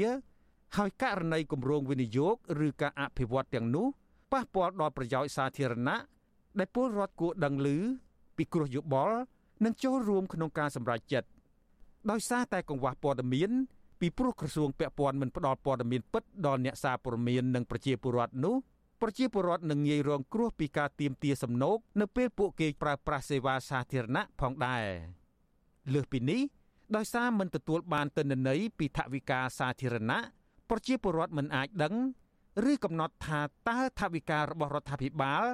Speaker 18: ហើយករណីគម្រោងវិនិយោគឬការអភិវឌ្ឍទាំងនោះប៉ះពាល់ដល់ប្រយោជន៍សាធារណៈដែលពលរដ្ឋគួរដឹងឮពីគ្រោះយោបល់និងចូលរួមក្នុងការសម្រេចចិត្ត ដោយសារតែកង្វះព័ត៌មានពីព្រោះក្រសួងពាក់ព័ន្ធមិនផ្ដល់ព័ត៌មានពិតដល់អ្នកសារព័ត៌មាននិងប្រជាពលរដ្ឋនោះប្រជាពលរដ្ឋនឹងងាយរងគ្រោះពីការទាមទារសំណូកនៅពេលពួកគេប្រើប្រាស់សេវាសាធារណៈផងដែរលើសពីនេះដោយសារមិនទទួលបានទិន្នន័យពីថវិកាសាធារណៈប្រជាពលរដ្ឋមិនអាចដឹងឬកំណត់ថាតើថវិការបស់រដ្ឋាភិបាល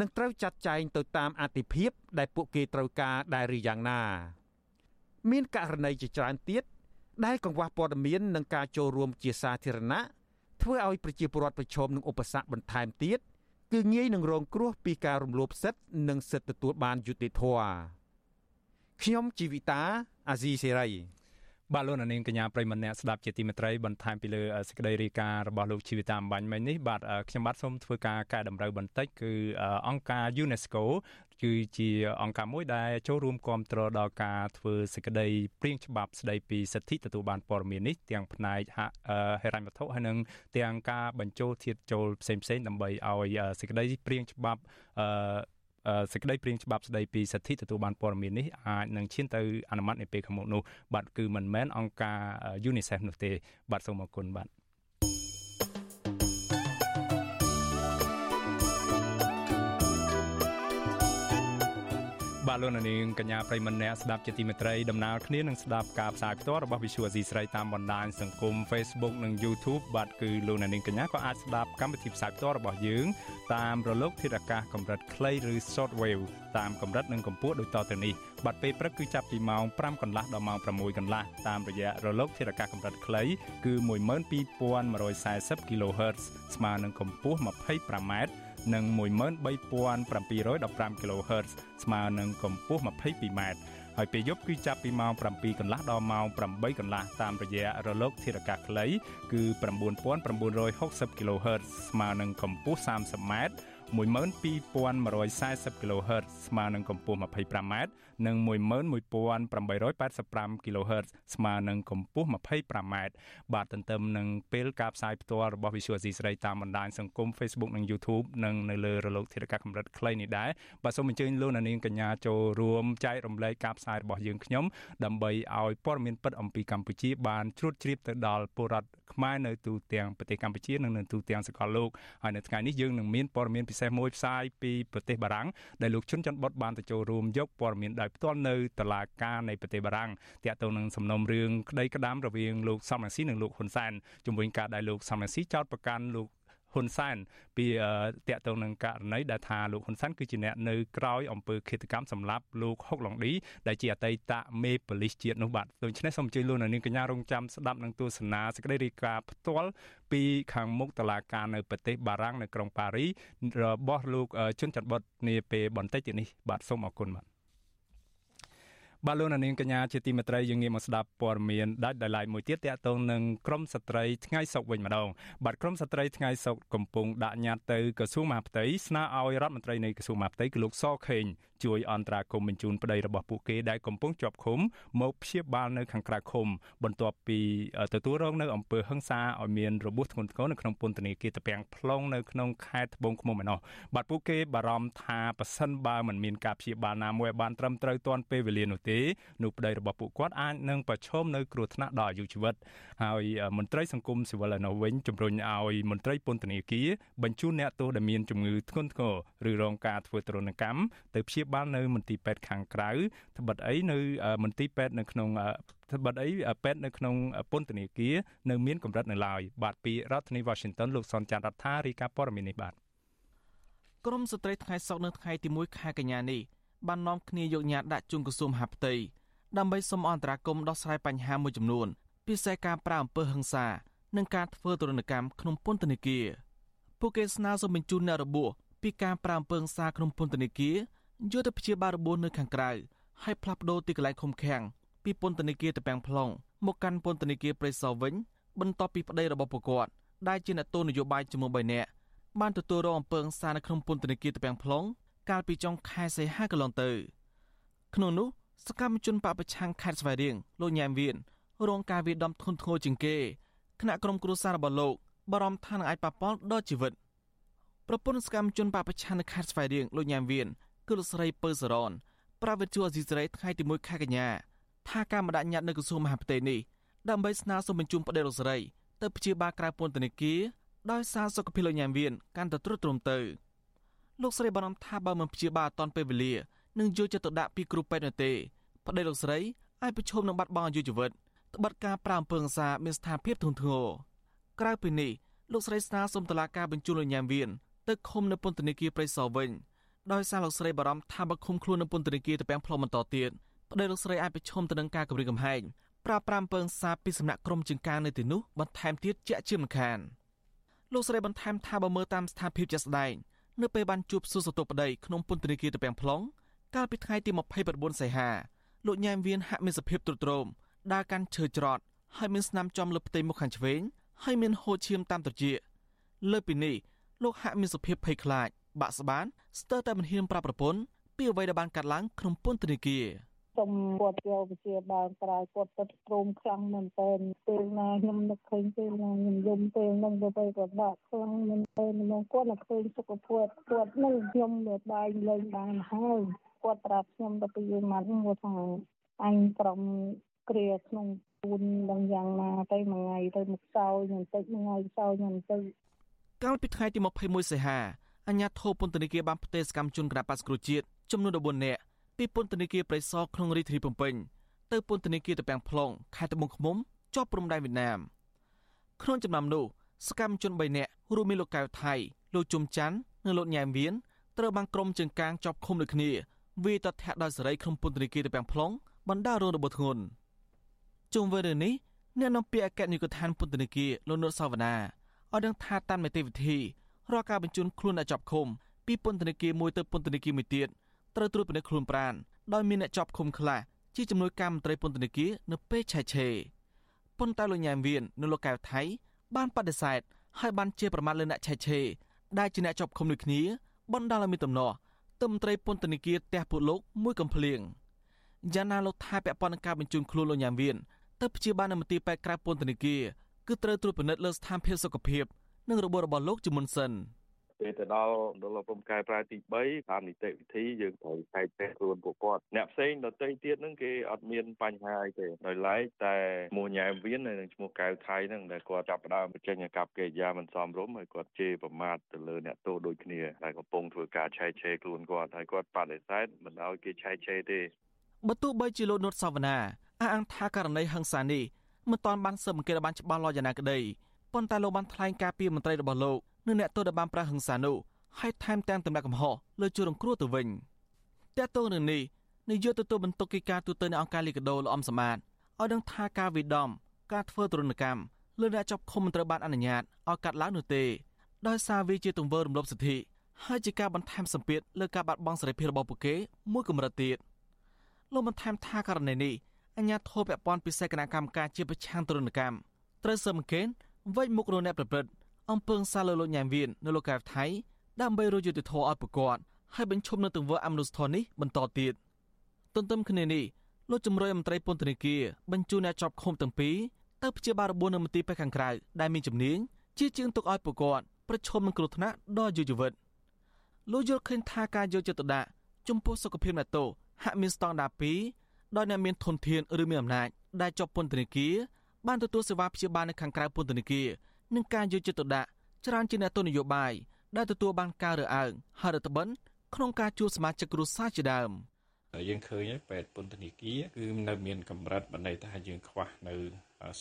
Speaker 18: នឹងត្រូវចាត់ចែងទៅតាមអតិភិបដែលពួកគេត្រូវការដែរឬយ៉ាងណា មានករណីជាច្រើនទៀតដែលកង្វះព័ត៌មាននិងការចូលរួមជាសាធារណៈធ្វើឲ្យប្រជាពលរដ្ឋប្រឈមនឹងឧបសគ្គបន្ថែមទៀតគឺងាយនឹងរងគ្រោះពីការរំលោភសិទ្ធិនិងសិទ្ធិទទួលបានយុត្តិធម៌ខ្ញុំជីវិតាអាស៊ីសេរី
Speaker 4: បាទលោកនាងកញ្ញាប្រិមម្នាក់ស្ដាប់ជាទីមេត្រីបន្ថែមពីលើសេចក្តីរាយការណ៍របស់លោកជីវិតាអំបញ្ញមិញនេះបាទខ្ញុំបាទសូមធ្វើការកែតម្រូវបន្តិចគឺអង្គការ UNESCO គឺជាអង្គការមួយដែលចូលរួមគ្រប់គ្រងដល់ការធ្វើសេចក្តីព្រៀងច្បាប់ស្តីពីសិទ្ធិទទួលបានព័ត៌មាននេះទាំងផ្នែកហិរញ្ញវត្ថុហើយនិងទាំងការបញ្ចូលធាតុចូលផ្សេងៗដើម្បីឲ្យសេចក្តីព្រៀងច្បាប់សេចក្តីព្រាងច្បាប់ស្តីពីសិទ្ធិទទួលបានព័ត៌មាននេះអាចនឹងឈានទៅអនុម័តនាពេលខាងមុខនោះបាទគឺមិនមែនអង្គការ UNICEF នោះទេបាទសូមអរគុណបាទ បាទលោកនាងកញ្ញាប្រិមម្នាក់ស្ដាប់ជាទីមេត្រីដំណើរគ្នានឹងស្ដាប់ការផ្សាយផ្ទាល់របស់ Visual Asia ស្រីតាមបណ្ដាញសង្គម Facebook និង YouTube បាទគឺលោកនាងកញ្ញាក៏អាចស្ដាប់កម្មវិធីផ្សាយផ្ទាល់របស់យើងតាមរលកធាតុអាកាសកម្រិតខ្លីឬ Shortwave តាមកម្រិតនិងកម្ពស់ដូចតទៅនេះបាទពេលព្រឹកគឺចាប់ពីម៉ោង5កន្លះដល់ម៉ោង6កន្លះតាមរយៈរលកធាតុអាកាសកម្រិតខ្លីគឺ12140 kHz ស្មើនឹងកម្ពស់ 25m និង13715 kHz ស្មើនឹងកម្ពស់ 22m ហើយពេលយប់គឺចាប់ពីម៉ោង7កន្លះដល់ម៉ោង8កន្លះតាមរយៈរលកធាតុអាកាសខ្លីគឺ9960 kHz ស្មើនឹងកម្ពស់ 30m 12140 kHz ស្មើនឹងកម្ពស់ 25m និង11885 kHz ស្មើនឹងកម្ពស់ 25m បាទទន្ទឹមនឹងពេលការផ្សាយផ្ទាល់របស់ Visual C ស្រីតាមបណ្ដាញសង្គម Facebook និង YouTube និងនៅលើរលកធាតុអាកាសកម្រិតខ្លីនេះដែរបាទសូមអញ្ជើញលោកអ្នកនាងកញ្ញាចូលរួមចែករំលែកការផ្សាយរបស់យើងខ្ញុំដើម្បីឲ្យព័ត៌មានពិតអំពីកម្ពុជាបានជ្រួតជ្រាបទៅដល់ពលរដ្ឋខ្មែរនៅទូទាំងប្រទេសកម្ពុជានិងនៅទូទាំងសកលលោកហើយនៅថ្ងៃនេះយើងនឹងមានព័ត៌មានពិសេសមួយផ្សាយពីប្រទេសបារាំងដែលលោកជុនច័ន្ទបុតបានទៅចូលរួមយកព័ត៌មានដោយផ្ទាល់នៅតុលាការនៃប្រទេសបារាំងទាក់ទងនឹងសំណុំរឿងក្តីក្តាមរវាងលោកសំរងស៊ីនិងលោកហ៊ុនសែនជំវិញការដែលលោកសំរងស៊ីចោទប្រកាន់លោកហ៊ុនសែនពីតាក់ទងនឹងករណីដែលថាលោកហ៊ុនសែនគឺជាអ្នកនៅក្រោយអំពើឃាតកម្មសម្លាប់លោកហុកឡុងឌីដែលជាអតីតមេប៉ូលីសជាតិនោះបាទដូច្នេះសូមអញ្ជើញលោកនាងកញ្ញារងចាំស្ដាប់នឹងទស្សនាសេចក្តីរាយការណ៍ផ្ទាល់ពីខាងមុខតឡាការនៅប្រទេសបារាំងនៅក្រុងប៉ារីរបស់លោកជុនច័ន្ទបុតនាពេលបន្តិចទៀតនេះបាទសូមអរគុណបាទ បាទលោកនាងកញ្ញាជាទីមេត្រីយើងងាកមកស្ដាប់ព័ត៌មានដាច់ដោយឡែកមួយទៀតតាក់ទងនឹងក្រមស្ត្រីថ្ងៃសុកវិញម្ដងបាទក្រមស្ត្រីថ្ងៃសុកកំពុងដាក់ញត្តិទៅក្រសួងមហាផ្ទៃស្នើឲ្យរដ្ឋមន្ត្រីនៃក្រសួងមហាផ្ទៃគឺលោកសខេងជួយអន្តរាគមន៍បញ្ជូនប្តីរបស់ពួកគេដែលកំពុងជាប់ឃុំមកព្យាបាលនៅខាងក្រៅឃុំបន្ទាប់ពីទទួលរងនៅអំពើហិង្សាឲ្យមានរបួសធ្ងន់ធ្ងរនៅក្នុងពន្ធនាគារតាពាំង plong នៅក្នុងខេត្តត្បូងឃ្មុំឯណោះបាទពួកគេបារម្ភថាប៉ះសិនបើមិនមានការព្យាបាលណាមួយឲ្យបានត្រឹមត្រូវទាន់ពេលវេលានោះទេនោះប្តីរបស់ពួកគាត់អាចនឹងប្រឈមនៅគ្រោះថ្នាក់ដល់អាយុជីវិតហើយមន្ត្រីសង្គមស៊ីវិលឯណោះវិញជំរុញឲ្យមន្ត្រីពន្ធនាគារបញ្ជូនអ្នកទោសដែលមានជំងឺធ្ងន់ធ្ងរឬរងការធ្វើទរណកម្មទៅព្យាបាលនៅមន្ទីរពេទ្យខាងក្រៅត្បិតអីនៅមន្ទីរពេទ្យនៅក្នុងត្បិតអីពេទ្យនៅក្នុងពន្ធនាគារនៅមានកម្រិតនៅឡើយបាទពីរដ្ឋធានី Washington លោកសនចាន់រដ្ឋារាយការណ៍ព័ត៌មាននេះបាទ
Speaker 21: ក្រមស្ត្រីថ្ងៃសុកនៅថ្ងៃទី1ខែកញ្ញានេះ បាននាំគ្នាយកញត្តិដាក់ជូនក្រសួងមហាផ្ទៃដើម្បីសុំអន្តរាគមន៍ដោះស្រាយបញ្ហាមួយចំនួនពិសេសការប្រើអំពើហិង្សានិងការធ្វើទរណកម្មក្នុងពន្ធនាគារពួកគេស្នើសុំបញ្ជូនអ្នករបួសពីការប្រើអំពើហិង្សាក្នុងពន្ធនាគារយកទៅព្យាបាលរបួសនៅខាងក្រៅហើយផ្លាស់ប្ដូរទីកន្លែងឃុំឃាំងពីពន្ធនាគារតាពាំង plong មកកាន់ពន្ធនាគារព្រៃសរវិញបន្ទាប់ពីប្តីរបស់ពួកគាត់ដែលជាអ្នកទោសនយោបាយចំនួន3នាក់បានទទួលរងអំពើហិង្សានៅក្នុងពន្ធនាគារតាពាំង plong កាលពីចុងខែសីហាកន្លងទៅ ក្នុងនោះសកម្មជនបពប្រឆាំងខេត្តស្វាយរៀងលោកញ៉ែមវៀនរងការវាយដំធ្ងន់ធ្ងរជាងគេគណៈក្រុមគ្រួសាររបស់លោកបារម្ភថានឹងអាចប៉ះពាល់ដល់ជីវិតប្រពន្ធសកម្មជនបពប្រឆាំងនៅខេត្តស្វាយរៀងលោកញ៉ែមវៀនគឺលោកស្រីពៅសរនប្រាវិទ្យាអេស៊ីសរ៉ៃថ្ងៃទី1ខែកញ្ញាថាការម្ដងញត្តិនៅក្រសួងមហាផ្ទៃនេះដើម្បីស្នើសុំបញ្ជូនប្តីលោកស្រីទៅព្យាបាលក្រៅពន្ធនាគារដោយសារសុខភាពលោកញ៉ាំវៀនកាន់តែទ្រុឌទ្រោមទៅ លោកស្រីបារម្ភថាបើមិនព្យាបាលអត់ទាន់ពេលវេលានឹងយកចិត្តទុកដាក់ពីគ្រូពេទ្យនោះទេប្តីលោកស្រីអាចប្រឈមនឹងបាត់បង់អាយុជីវិតត្បិតការប្រាំពើងសាមានស្ថានភាពធ្ងន់ធ្ងរក្រៅពីនេះលោកស្រីស្នើសុំតុលាការបញ្ជូនលោកញ៉ាំវៀនទៅឃុំនៅពន្ធនាគារព្រៃសរវិញដោយសារលោកស្រីបារម្ភថាបើឃុំខ្លួននៅពន្ធនាគារទៅពាំងផ្លុំបន្តទៀតប្តីលោកស្រីអាចប្រឈមទៅនឹងការគំរាមកំហែងប្រាប្រាំពើងសាពីសំណាក់ក្រុមជាងការនៅទីនោះបន្ថែមទៀតជាក់ជាមិនខានលោកស្រីបន្ថែមថាបើមើលតាមស្ថានភាពជាក់ស្ដែង នៅពេលបានជួបសួរសតុប្តីក្នុងពន្ធនាគារទៅពាំងផ្លុងកាលពីថ្ងៃទី29សីហាលោកញ៉ែមវៀនហាក់មានសភាពទ្រុឌទ្រោមដើរកាន់ឈើច្រត់ហើយមានស្នាមចំលើផ្ទៃមុខខាងឆ្វេងហើយមានហូរឈាមតាមត្រចៀកលើពីនេះលោកហាក់មានសភាពភ័យខ្លាចបាក់ស្បានស្ទើរតែមិនហ៊ានប្រាប់ប្រពន្ធពីអ្វីដែលបានកាត់ឡើងក្នុងពន្ធនាគារ
Speaker 22: សុំគាត់យកវិជាបាលក្រៅគាត់ទៅទ្រោមខ្លាំងមែនទែនពេលណាខ្ញុំនឹកឃើញពេលណាខ្ញុំយំពេលហ្នឹងទៅទៅគាត់បាក់ខ្លាំងមែនទែនខ្ញុំគាត់នឹកឃើញសុខភាពគាត់នឹងខ្ញុំលើបាយលេងបានហើយគាត់ប្រាប់ខ្ញុំទៅពីម៉ាត់គាត់ថាអញក្រុមគ្រាក្នុងពូនដល់យ៉ាងណាទៅមួយថ្ងៃទៅមកសោយបន្តិចមួយថ្ងៃសោយបន្តិច
Speaker 21: កាលពីថ្ងៃទី21សីហាអញ្ញាធិបពន្ធនាគារបានផ្ទេរសកម្មជនគណបក្សគ្រូជាតិចំនួន14នាក់ ពីពន្ធនាគារព្រៃសរក្នុងរាជធានីភ្នំពេញទៅពន្ធនាគារតាពាំង plong ខេត្តត្បូងឃ្មុំជាប់ព្រំដែនវៀតណាមក្នុងចំណោមនោះសកម្មជន3នាក់រួមមានលោកកៅថៃលោកជុំច័ន្ទនិងលោកញ៉ែមវៀនត្រូវបានក្រុមជើងកាងជាប់ឃុំដូចគ្នាវាតធាក់ដោយសេរីក្នុងពន្ធនាគារតាពាំង plong បណ្ដារងរបួសធ្ងន់ជុំវិញរឿងនេះអ្នកនាំពាក្យអគ្គនាយកដ្ឋានពន្ធនាគារលោកនុតសាវណ្ណាឲ្យដឹងថាតាមនីតិវិធីរាល់ការបញ្ជូនខ្លួនអ្នកជាប់ឃុំពីពន្ធនាគារមួយទៅពន្ធនាគារមួយទៀត ត្រូវត្រួតពិនិត្យខ្លួនប្រាណដោយមានអ្នកជាប់ឃុំខ្លះជាចំនួនការមន្ត្រីពន្ធនាគារនៅពេលឆែកឆេរប៉ុន្តែលោកញ៉ែមវៀននៅលោកកៅថៃ បានបដិសេធហើយបានជាប្រមាថលើអ្នកឆែកឆេរដែលជាអ្នកជាប់ឃុំដូចគ្នាបណ្ដាលឲ្យមានទំនាស់ទៅមន្ត្រីពន្ធនាគារផ្ទះពួកលោកមួយកំភ្លៀងយ៉ាងណាលោកថាពាក់ព័ន្ធនឹងការបញ្ជូនខ្លួនលោកញ៉ាមវៀនទៅព្យាបាលនៅមន្ទីរពេទ្យក្រៅពន្ធនាគារគឺត្រូវត្រួតពិនិត្យលើស្ថានភាពសុខភាពនិងរបួសរបស់លោកជាមុនសិន
Speaker 23: ពេលទៅដល់មណ្ឌលព្រំកែប្រែទី3តាមនីតិវិធីយើងត្រូវចែកចេះខ្លួនពួកគាត់អ្នកផ្សេងដទៃទៀតហ្នឹងគេអត់មានបញ្ហាអីទេដោយឡែកតែឈ្មោះញ៉ែមវៀននិងឈ្មោះកៅថៃហ្នឹងដែលគាត់ចាប់ផ្ដើមបញ្ចេញអាកប្បកិរិយាមិនសមរម្យហើយគាត់ជេរប្រមាថទៅលើអ្នកទោសដូចគ្នាដែលកំពុងធ្វើការឆែកឆេរខ្លួនគាត់ហើយគាត់បដិសេធមិនឲ្យគេឆែកឆេរទេ
Speaker 21: បើទោះបីជាលោកនុតសាវណ្ណាអះអាងថាករណីហឹង្សានេះមិនទាន់បានស៊ើបអង្កេតបានច្បាស់លាស់យ៉ាងណាក្តីប៉ុន្តែលោកបានថ្លែងការពីមន្ត្រីរបស់លោក និងអ្នកទោសដែលបានប្រាហឹង្សានោះហើយថែមទាំងទម្លាក់កំហុសលើជួររងគ្រោះទៅវិញតើតើនឹងនេះនាយកទទួលបន្ទុកកិច្ចការទូតនៅអង្គការលីកាដូលោកអំសមាតឲ្យដឹងថាការវិដំការធ្វើទរណកម្មលើអ្នកចាប់ឃុំមិនត្រូវបានអនុញ្ញាតឲ្យកាត់ឡើងនោះទេដោយសារវាជាទង្វើរំលោភសិទ្ធិហើយជាការបន្ថែមសម្ពាធលើការបាត់បង់សេរីភាពរបស់ពួកគេមួយកម្រិតទៀតលោកបានថែមថាករណីនេះអញ្ញាធិបពពាន់ពិសេសគណៈកម្មការជាប្រឆាំងទរណកម្មត្រូវសើមកេនវិច្ចមុខរអ្នកប្រព្រឹត្ត អំពើសារលើលោកញ៉ាំវៀននៅលោកកែវថៃដើម្បីរយុទ្ធធរឲ្យប្រកបហើយបញ្ឈប់នៅទង្វើអមនុស្សធម៌នេះបន្តទៀតទន្ទឹមគ្នានេះលោកជំរុញមន្ត្រីពន្ធនាគារបញ្ជូនអ្នកជាប់ឃុំទាំងពីរទៅព្យាបាលរបួសនៅមន្ទីរពេទ្យខាងក្រៅដែលមានជំនាញជាជាងទុកឲ្យប្រកបប្រឈមនឹងគ្រោះថ្នាក់ដល់យុវជនលោកយល់ឃើញថាការយកចិត្តទុកដាក់ចំពោះសុខភាពអ្នកទោសហាក់មានស្តង់ដារ2ដោយអ្នកមានធនធានឬមានអំណាចដែលជាប់ពន្ធនាគារបានទទួលសេវាព្យាបាលនៅខាងក្រៅពន្ធនាគារ និងការយកចិត្តទុកដាក់ច្រើនជាអ្នកទស្សនយោបាយដែលទទួលបានការរើសអើងហើយរដ្ឋបិនក្នុងការជួលសមាជិកគ្រួសារជាដើម
Speaker 24: យើងឃើញហើយពេទ្យពន្ធនាគារគឺនៅមានកម្រិតបណ្ដៃថាយើងខ្វះនៅ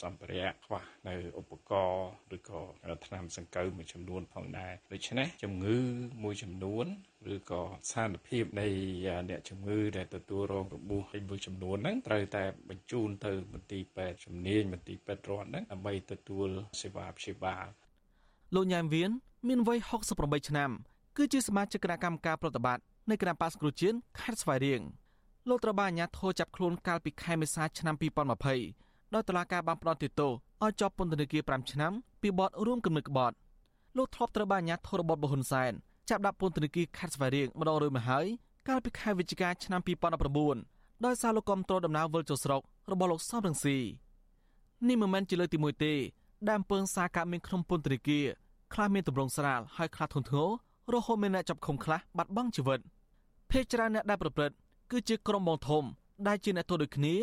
Speaker 24: សម្ភារៈខ្វះនៅឧបករណ៍ឬក៏ថ្នាំសង្កូវមួយចំនួនផងដែរដូច្នេះជំងឺមួយចំនួនឬក៏ស្ថានភាពនៃអ្នកជំងឺដែលទទួលរងរបួសមួយចំនួនហ្នឹងត្រូវតែបញ្ជូនទៅមន្ទីរពេទ្យជំនាញមន្ទីរពេទ្យរដ្ឋហ្នឹងដើម្បីទទួលសេវាព្យាបាល
Speaker 21: លោកញ៉ែមវៀនមានវ័យ68ឆ្នាំគឺជាសមាជិកគណៈកម្មការប្រតិបត្តិនៃគណៈបាសគ្រូជៀនខេត្តស្វាយរៀង លោកត្រូវបានអាជ្ញាធរចាប់ខ្លួនកាលពីខែមេសាឆ្នាំ2020ដោយតុលាការបានផ្តន្ទាទោសឲ្យជាប់ពន្ធនាគារ5ឆ្នាំពីបទរួមគំនិតក្បត់លោកធ្លាប់ត្រូវបានអាជ្ញាធររបបហ៊ុនសែនចាប់ដាក់ពន្ធនាគារខេត្តស្វាយរៀងម្ដងរួចមកហើយកាលពីខែវិច្ឆិកាឆ្នាំ2019ដោយសារលោកគាំទ្រដំណើរវិលចូលស្រុករបស់លោកសំរងស៊ីនេះមិនមែនជាលើកទី1ទេដែលអំពើសារកាមានក្នុងពន្ធនាគារខ្លះមានទម្រង់ស្រាលហើយខ្លះធ្ងន់ធ្ងររហូតមានអ្នកចាប់ឃុំខ្លះបាត់បង់ជីវិតភេកច្រើនអ្នកដែលប្រព្រឹត្ត គឺជាក្រុមបងធំ ដែលជាអ្នកទោសដូចគ្នា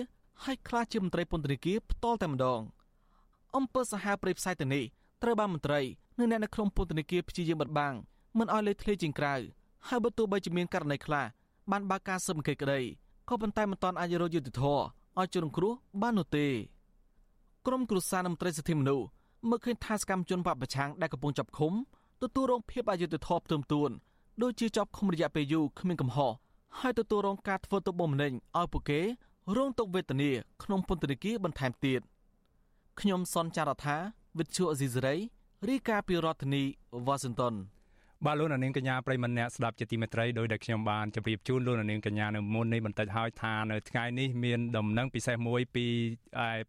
Speaker 21: ហើយខ្លះជាមន្ត្រីពន្ធនាគារផ្ទាល់តែម្ដងអង្គើសាហាវព្រៃផ្សាយទៅនេះត្រូវបានមន្ត្រីនិងអ្នកនៅក្នុងពន្ធនាគារព្យាយាមបិទបាំងមិនឲ្យលេចធ្លាយជាងក្រៅហើយបើទោះបីជាមានករណីខ្លះបានបើកការស៊ើបអង្កេតក្តីក៏ប៉ុន្តែមិនទាន់អាចរកយុត្តិធម៌ឲ្យជនរងគ្រោះបាននោះទេក្រមគ្រួសារនិងមន្ត្រីសិទ្ធិមនុស្សមើលឃើញថាសកម្មជនបពប្រឆាំងដែលកំពុងចាប់ឃុំទទួលរងភាពអយុត្តិធម៌ផ្ទឹមទួនដូចជាជាប់ឃុំរយៈពេលយូរគ្មានកំហុស ហើយទទួលរងការធ្វើទុកបុកម្នេញឲ្យពួកគេរងទុក្ខវេទនាក្នុងពន្ធនាគារបន្ថែមទៀតខ្ញុំសនចាររថាវិទ្យុអេស៊ីសេរីរាយការណ៍ពីរដ្ឋធានីវ៉ាស៊ីនតោន
Speaker 4: បាទលោកនាងកញ្ញាប្រិមម្នាក់ស្ដាប់ជាទីមេត្រីដោយដែលខ្ញុំបានជម្រាបជូនលោកនាងកញ្ញានៅមុននេះបន្តិចហើយថានៅថ្ងៃនេះមានដំណឹងពិសេសមួយពី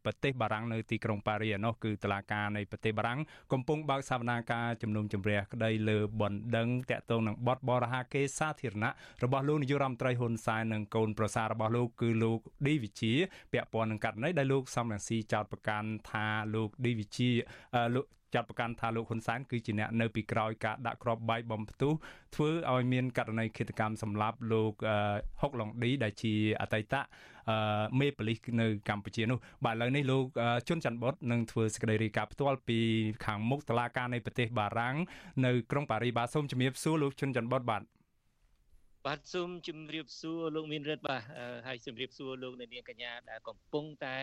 Speaker 4: ប្រទេសបារាំងនៅទីក្រុងប៉ារីនោះគឺតុលាការនៃប្រទេសបារាំងកំពុងបើកសវនាការជំនុំជម្រះក្តីលើបណ្ដឹងតាក់ទងនឹងបទបរហាគេសាធារណៈរបស់លោកនាយករដ្ឋមន្ត្រីហ៊ុនសែននិងកូនប្រសាររបស់លោកគឺលោកឌីវិជាពាក់ព័ន្ធនឹងករណីដែលលោកសំរងស៊ីចោទប្រកាន់ថាលោកឌីវិជាលោក ចាត់ប្រកាន់ថាលោកហ៊ុនសែនគឺជាអ្នកនៅពីក្រោយការដាក់គ្រាប់បែកបំផ្ទុះធ្វើឲ្យមានករណីឃាតកម្មសម្លាប់លោកហុកឡុងឌីដែលជាអតីតមេប៉ូលីសនៅកម្ពុជានោះបាទឥឡូវនេះលោកជុនច័ន្ទបុតនឹងធ្វើសេចក្តីរាយការណ៍ផ្ទាល់ពីខាងមុខតុលាការនៃប្រទេសបារាំងនៅក្រុងប៉ារីសបាទសូមជំរាបសួរលោកជុនច័ន្ទបុតបាទ
Speaker 25: បាទសូមជម្រាបសួរលោកមានរិទ្ធបាទហើយជម្រាបសួរលោកអ្នកនាងកញ្ញាដែលកំពុងតែ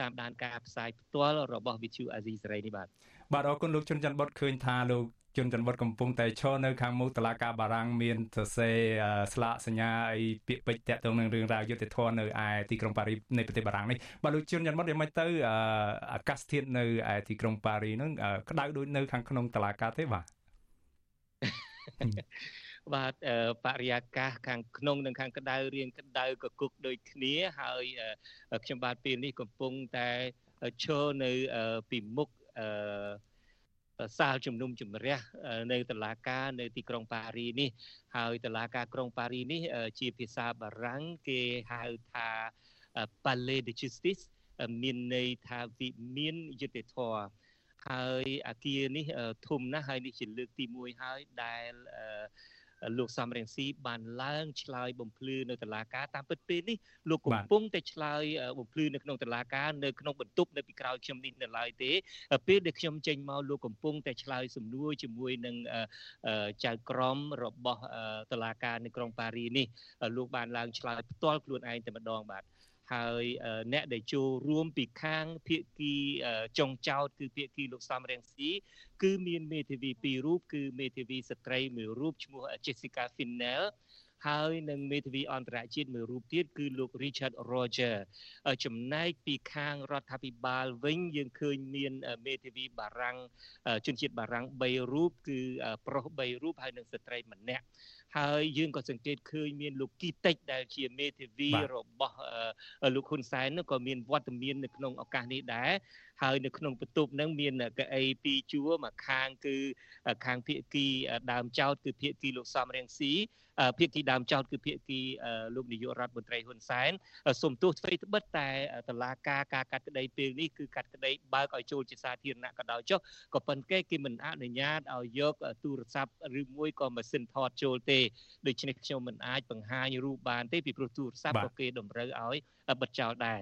Speaker 25: តាមដានការផ្សាយផ្ទាល់របស់ Vithu Azizi សេរីនេះបាទ
Speaker 4: បាទអរគុណលោកជុនច័ន្ទបុតឃើញថាលោកជុនច័ន្ទបុតកំពុងតែឈរនៅខាងមុខតឡាការបារាំងមានសរសេរស្លាកសញ្ញាអីពាក្យពេចន៍តាក់ទងនឹងរឿងរ៉ាវយុទ្ធធននៅឯទីក្រុងប៉ារីនៃប្រទេសបារាំងនេះបាទលោកជុនច័ន្ទបុតយ៉ាងម៉េចទៅអាកាសធាតុនៅឯទីក្រុងប៉ារីហ្នឹងក្តៅដូចនៅខាងក្នុងតឡាការទេបាទ
Speaker 25: បាទបរិយាកាសខាងក្នុងនិងខាងក្តៅរៀងក្តៅកគុកដូចគ្នាហើយខ្ញុំបាទពេលនេះកំពុងតែឈរនៅពីមុខ អឺសាលជំនុំជម្រះនៅតុលាការនៅទីក្រុងប៉ារីនេះ ហើយតុលាការក្រុងប៉ារីនេះ ជាភាសាបារាំងគេហៅថា Palais de Justice មានន័យថាវិមានយុត្តិធម៌ហើយអាគារនេះធំណាស់ហើយនេះជាលើកទី1ហើយដែល លោកសំរងស៊ីបានឡើងឆ្លើយបំភ្លឺនៅតុលាការតាមពិតពេលនេះលោកកំពុងតែឆ្លើយបំភ្លឺនៅក្នុងតុលាការនៅក្នុងបន្ទប់នៅពីក្រោយខ្ញុំនេះនៅឡើយទេពេលដែលខ្ញុំចេញមកលោកកំពុងតែឆ្លើយសំណួរជាមួយនឹងចៅក្រមរបស់តុលាការនៅក្រុងប៉ារីនេះលោកបានឡើងឆ្លើយផ្ទាល់ខ្លួនឯងតែម្ដងបាទ ហើយអ្នកដែលចូលរួមពីខាងភៀកគីចុងចោតគឺភៀកគីលោកសំរងស៊ីគឺមានមេធាវីពីររូបគឺមេធាវីស្ត្រីមួយរូបឈ្មោះ Jessica Finnell ហើយនឹងមេធាវីអន្តរជាតិមួយរូបទៀតគឺលោក Richard Roger ចំណែកពីខាងរដ្ឋាភិបាលវិញយើងឃើញមានមេធាវីបារាំងជនជាតិបារាំង3រូបគឺប្រុស3រូបហើយនិងស្ត្រីម្នាក់ហើយយើងក៏សង្កេតឃើញមានលោកគីតិចដែលជាមេធាវីរបស់លោកហ៊ុនសែននោះក៏មានវត្តមាននៅក្នុងឱកាសនេះដែរហើយនៅក្នុងបន្ទប់ហ្នឹងមានកៅអីពីរជួរមួយខាងគឺខាងភៀកគីដើមចោតគឺភៀកគីលោកសំរៀងស៊ី ភៀកគីដើមចោតគឺភៀកគីលោកនាយករដ្ឋមន្ត្រីហ៊ុនសែនសុំទោសទ្វេត្បិតតែតឡាការការកាត់ក្តីពេលនេះគឺកាត់ក្តីបើកឲ្យចូលជាសាធារណៈក៏ដោយចុះក៏ប៉ុន្តែគេមិនអនុញ្ញាតឲ្យយកទូរស័ព្ទឬមួយក៏ម៉ាស៊ីនថតចូលទេដូច្នេះខ្ញុំមិនអាចបង្ហាញរូបបានទេពីព្រោះទូរស័ព្ទក៏គេតម្រូវឲ្យបិទចោលដែរ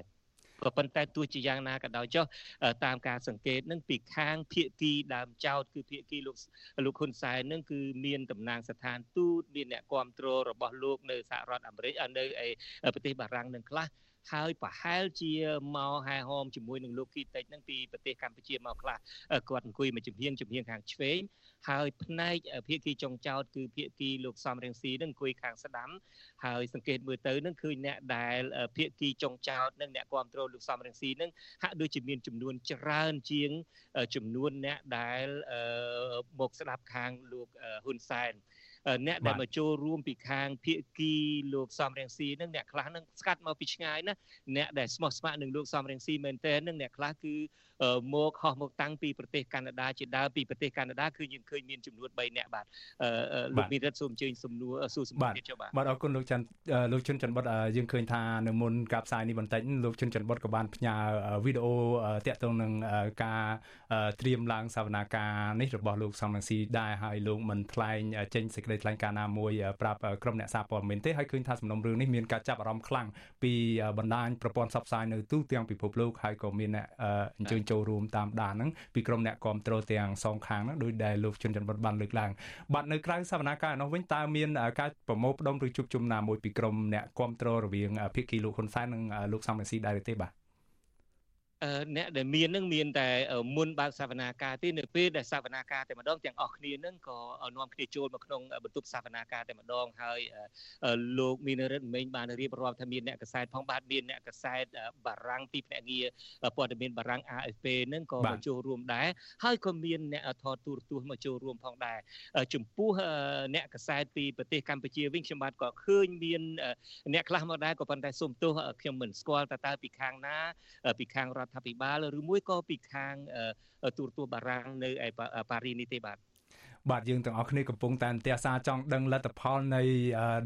Speaker 25: ក៏ប៉ុន្តែទោះជាយ៉ាងណាក៏ដោយចុះតាមការសង្កេតនឹងពីខាងភៀកគីដើមចោតគឺភៀកគីលោកលោកហ៊ុនសែននឹងគឺមានតំណាងស្ថានទូតមានអ្នកគ្រប់គ្រងរបស់លោកនៅសហរដ្ឋអាមេរិកនៅឯប្រទេសបារាំងនឹងខ្លះ ហើយប្រហែលជាមកហែហោមជាមួយនឹងលោកគីតិចនឹងពីប្រទេសកម្ពុជាមកខ្លះគាត់អង្គុយមួយជំហៀងជំហៀងខាងឆ្វេងហើយផ្នែកភាគីចុងចោតគឺភាគីលោកសំរៀងស៊ីនឹងអង្គុយខាងស្ដាំហើយសង្កេតមើលទៅនឹងឃើញអ្នកដែលភាគីចុងចោតនិងអ្នកគ្រប់គ្រងលោកសំរៀងស៊ីនឹងហាក់ដូចជាមានចំនួនច្រើនជាងចំនួនអ្នកដែលមកស្ដាប់ខាងលោកហ៊ុនសែន អ្នកដែលមកចូលរួមពីខាងភៀកគីលោកសំរៀងស៊ីនឹងអ្នកខ្លះនឹងស្កាត់មកពីឆ្ងាយណាអ្នកដែលស្មោះស្ម័គ្រនឹងលោកសំរៀងស៊ីមែនតើនឹងអ្នកខ្លះគឺមកហោះមកតាំងពីប្រទេសកាណាដាជាដើមពីប្រទេសកាណាដាគឺយើងឃើញមានចំនួន3នាក់បាទលោកមីរិតសូមអញ្ជើញសំណួរសួរសំណួរទៀតចុះបាទ
Speaker 4: បាទអរគុណលោកច័ន្ទលោកជុនច័ន្ទបុតយើងឃើញថានៅមុនការផ្សាយនេះបន្តិចលោកជុនច័ន្ទបុតក៏បានផ្ញើវីដេអូតាក់ទងនឹងការត្រៀមឡើងសវនាការនេះរបស់លោកសំរងស៊ីដែរហើយលោកមិនថ្លែងចេញសេចក្តីថ្លែងការណ៍ណាមួយប្រាប់ក្រុមអ្នកសារព័ត៌មានទេហើយឃើញថាសំណុំរឿងនេះមានការចាប់អារម្មណ៍ខ្លាំងពីបណ្ដាញប្រព័ន្ធផ្សព្វផ្សាយនៅទូទាំងពិភពលោកហើយក៏មានអ្នកអញ្ជើញចូលរួមតាមដានហ្នឹងពីក្រុមអ្នកគ្រប់គ្រងទាំងសងខាងហ្នឹងដោយដែលលោកជុនច័ន្ទបុតបានលើកឡើងបាទនៅក្រៅសវនាការនោះវិញតើមានការប្រមូលផ្ដុំឬជួបជុំណាមួយពីក្រុមអ្នកគ្រប់គ្រងរវាងភាគីលោកហ៊ុនសែននិងលោកសំរងស៊ីដែរទេបាទ
Speaker 25: អ្នកដែលមាននឹងមានតែមុនបើកសវនាការទេនៅពេលដែលសវនាការតែម្ដងទាំងអស់គ្នានឹងក៏នាំគ្នាចូលមកក្នុងបន្ទប់សវនាការតែម្ដងហើយលោកមានរិទ្ធមេងបានរៀបរាប់ថាមានអ្នកកសែតផងបាទមានអ្នកកសែតបារាំងពីភ្នាក់ងារព័ត៌មានបារាំង AFP នឹងក៏មកចូលរួមដែរហើយក៏មានអ្នកថតទូរទស្សន៍មកចូលរួមផងដែរចំពោះអ្នកកសែតពីប្រទេសកម្ពុជាវិញខ្ញុំបាទក៏ឃើញមានអ្នកខ្លះមកដែរក៏ប៉ុន្តែសូមទោសខ្ញុំមិនស្គាល់តើតើពីខាងណាពីខាងរដ្ឋាភិបាលឬមួយក៏ពីខាងទូរទស្សន៍បារាំងនៅឯប៉ារីនេះទេបាទ
Speaker 4: បាទយើងទាំងអស់គ្នាកំពុងតែអន្ទះសារចង់ដឹងលទ្ធផលនៃ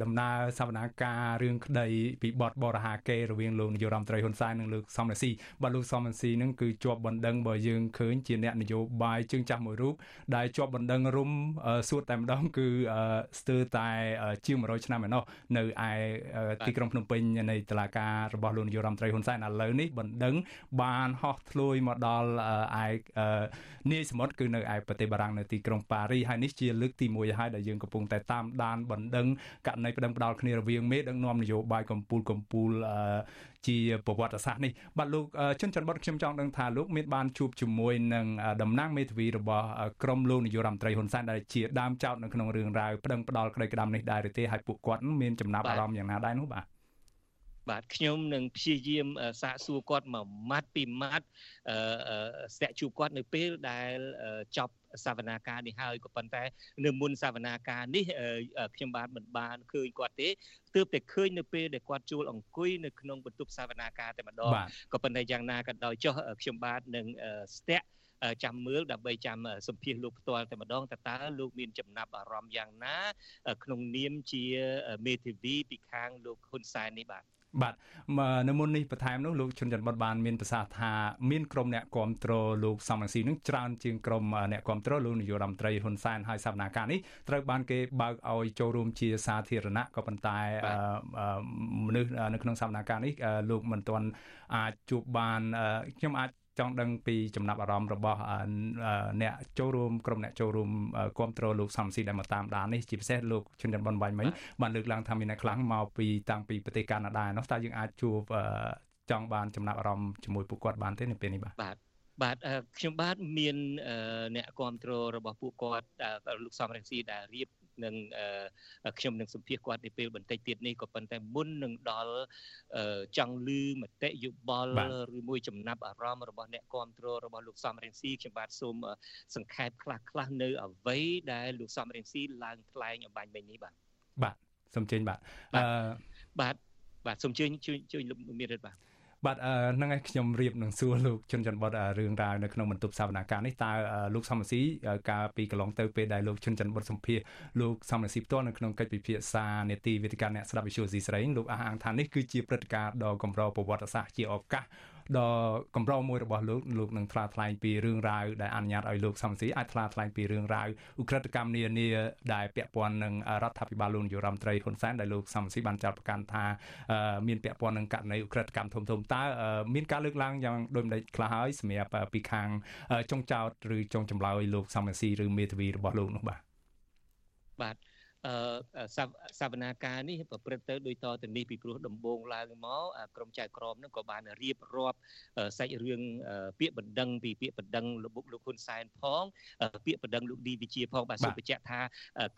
Speaker 4: ដំណើរសវនាការរឿងក្តីពីបទបរហាកេរវាងលោកនាយករដ្ឋមន្ត្រីហ៊ុនសែននិងលោកសំរងស៊ីបាទលោកសំរងស៊ីនឹងគឺជាប់បណ្ដឹងបើយើងឃើញជាអ្នកនយោបាយជើងចាស់មួយរូបដែលជាប់បណ្ដឹងរុំសួតតែម្ដងគឺស្ទើរតែជាង100ឆ្នាំឯណោះនៅឯទីក្រុងភ្នំពេញនៃតុលាការរបស់លោកនាយករដ្ឋមន្ត្រីហ៊ុនសែនឥឡូវនេះបណ្ដឹងបានហោះធ្លួយមកដល់ឯនាយសមុទ្រគឺនៅឯប្រទេសបារាំងនៅទីក្រុងប៉ារីហើយនេះជាលើកទី1ហើយដែលយើងកំពុងតែតាមដានបណ្ដឹងករណីប្តឹងផ្ដាល់គ្នារវាងមេដឹកនាំនយោបាយកម្ពុជាកម្ពុជាជាប្រវត្តិសាស្ត្រនេះបាទលោកជុនច័ន្ទបុតខ្ញុំចង់ដឹងថាលោកមានបានជួបជាមួយនឹងតំណាងមេធាវីរបស់ក្រមលោកនាយករដ្ឋមន្ត្រីហ៊ុនសែនដែលជាដើមចោតនៅក្នុងរឿងរ៉ាវប្តឹងផ្ដាល់ក្តីក្តាំនេះដែរឬទេហើយពួកគាត់មានចំណាប់អារម្មណ៍យ៉ាងណាដែរនោះបាទ
Speaker 25: បាទខ្ញុំនឹងព្យាយាមសាកសួរគាត់មួយម៉ាត់ពីរម៉ាត់ស្ទាក់ជួបគាត់នៅពេលដែលចប់សវនាការនេះហើយក៏ប៉ុន្តែនៅមុនសវនាការនេះខ្ញុំបានមិនបានឃើញគាត់ទេទើបតែឃើញនៅពេលដែលគាត់ជួលអង្គុយនៅក្នុងបន្ទប់សវនាការតែម្ដងក៏ប៉ុន្តែយ៉ាងណាក៏ដោយចុះខ្ញុំបាទនឹងស្ទាក់ចាំមើលដើម្បីចាំសម្ភាសលោកផ្ទាល់តែម្ដងតើតើលោកមានចំណាប់អារម្មណ៍យ៉ាងណា ក្នុងនាមជាមេធាវីពីខាងលោកហ៊ុនសែននេះបាទ
Speaker 4: បាទនៅមុននេះបន្ថែមនោះលោកជុនច័ន្ទបុតបានមានប្រសាសន៍ថាមានក្រុមអ្នកគ្រប់គ្រងលោកសំរងស៊ីនឹងច្រើនជាងក្រុមអ្នកគ្រប់គ្រងលោកនាយករដ្ឋមន្ត្រីហ៊ុនសែនហើយសវនាការនេះត្រូវបានគេបើកឲ្យចូលរួមជាសាធារណៈក៏ប៉ុន្តែមនុស្សនៅក្នុងសវនាការនេះលោកមិនទាន់អាចជួបបានខ្ញុំអាច ចង់ដឹងពីចំណាប់អារម្មណ៍របស់អ្នកចូលរួមក្រុមអ្នកចូលរួមគ្រប់គ្រងលោកសំស៊ីដែលមកតាមដាននេះជាពិសេសលោកជុនច័ន្ទបនបាញ់មិញបានលើកឡើងថាមានអ្នកខ្លាំងមកពីតាំងពីប្រទេសកាណាដានោះតើយើងអាចជួបចង់បានចំណាប់អារម្មណ៍ជាមួយពួកគាត់បានទេនៅពេលនេះបាទ
Speaker 25: បាទបាទខ្ញុំបាទមានអ្នកគ្រប់គ្រងរបស់ពួកគាត់លោកសំរងស៊ីដែលរៀប នឹងខ្ញុំនឹងសម្ភាសគាត់នៅពេលបន្តិចទៀតនេះក៏ប៉ុន្តែមុននឹងដល់ចង់លឺមតិយោបល់ឬមួយចំណាប់អារម្មណ៍របស់អ្នកគ្រប់គ្រងរបស់លោកសំរងស៊ីខ្ញុំបាទសូមសង្ខេបខ្លះខ្លះនៅអ្វីដែលលោកសំរងស៊ីឡើងថ្លែងអំបញ្ញមិញនេះបាទ
Speaker 4: បាទសូមជើញបាទ
Speaker 25: អឺបាទបាទសូមជើញជួយលោកមានរិទ្ធបាទ
Speaker 4: បាទហ្នឹងឯងខ្ញុំរៀបនឹងសួរលោកជុនច័ន្ទបុតរឿងរ៉ាវនៅក្នុងបន្ទប់សវនាការនេះតើលោកសំស៊ីកាលពីកន្លងទៅពេលដែលលោកជុនច័ន្ទបុតសម្ភាសលោកសំស៊ីផ្ទាល់នៅក្នុងកិច្ចពិភាក្សានេតិវេទិកាអ្នកស្ដាប់វិទ្យុស៊ីស្រីលោកអះអាងថានេះគឺជាព្រឹត្តិការណ៍ដ៏កម្រប្រវត្តិសាស្ត្រជាឱកាស ដ៏កម្រមួយរបស់លោកលោកនឹងថ្លាថ្លែងពីរឿងរ៉ាវដែលអនុញ្ញាតឲ្យលោកសំស៊ីអាចថ្លាថ្លែងពីរឿងរ៉ាវឧក្រិដ្ឋកម្មនានាដែលពាក់ព័ន្ធនឹងរដ្ឋាភិបាលលោកនាយរដ្ឋមន្ត្រីហ៊ុនសែនដែលលោកសំស៊ីបានចាត់ប្រកាសថាមានពាក់ព័ន្ធនឹងករណីឧក្រិដ្ឋកម្មធំធំតើមានការលើកឡើងយ៉ាងដូចម្ដេចខ្លះហើយសម្រាប់ពីខាងចុងចោតឬចុងចម្លើយលោកសំស៊ីឬមេធាវីរបស់លោកនោះបាទ
Speaker 25: បាទ សវនាការនេះប្រព្រឹត្តទៅដោយតទៅនេះពីព្រោះដំបូងឡើងមកក្រមចៅក្រមនឹងក៏បានរៀបរាប់សាច់រឿងពាក្យបណ្ដឹងពីពាក្យបណ្ដឹងលោកលោកហ៊ុនសែនផងពាក្យបណ្ដឹងលោកឌីវិជាផងបាទសូមបញ្ជាក់ថា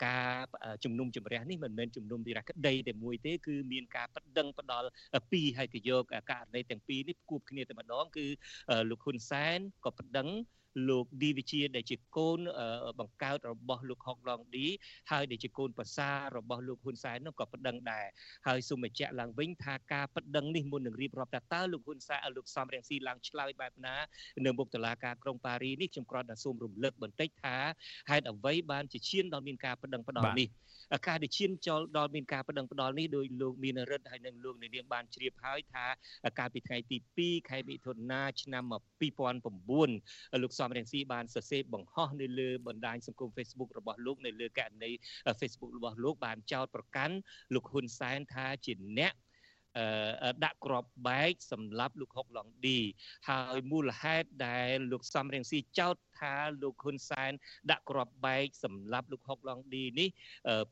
Speaker 25: ការជំនុំជម្រះនេះមិនមែនជំនុំទីរក្តីតែមួយទេគឺមានការបណ្ដឹងផ្ដាល់ពីរហើយក៏យកករណីទាំងពីរនេះគួបគ្នាតែម្ដងគឺលោកហ៊ុនសែនក៏បណ្ដឹង លោកឌីវិជាដែលជាកូនបង្កើតរបស់លោកហុកឡងឌីហើយដែលជាកូនប្រសារបស់លោកហ៊ុនសែននោះក៏ប្តឹងដែរហើយសូមបញ្ជាក់ឡើងវិញថាការប្តឹងនេះមុននឹងរៀបរាប់ថាតើលោកហ៊ុនសែនលោកសំរងស៊ីឡើងឆ្លើយបែបណានៅមុខតុលាការក្រុងប៉ារីនេះខ្ញុំគ្រាន់តែសូមរំលឹកបន្តិចថាហេតុអ្វីបានជាឈានដល់មានការប្តឹងផ្តល់នេះការដែលឈានចូលដល់មានការប្តឹងផ្តល់នេះដោយលោកមានរិទ្ធហើយនិងលោកនាងបានជ្រាបហើយថាកាលពីថ្ងៃទី2ខែមិថុនាឆ្នាំ2009លោកសំរងស៊ីបានសរសេរបង្ហោះនៅលើបណ្ដាញសង្គម Facebook របស់លោកនៅលើករណី Facebook របស់លោកបានចោទប្រកាន់លោកហ៊ុនសែនថាជាអ្នកដាក់ក្របបែកសម្រាប់លោកហុកឡុងឌីហើយមូលហេតុដែលលោកសំរៀងស៊ីចោទ ថាលោកហ៊ុនសែនដាក់ក្របបែកសម្រាប់លោកហុកឡុងឌីនេះ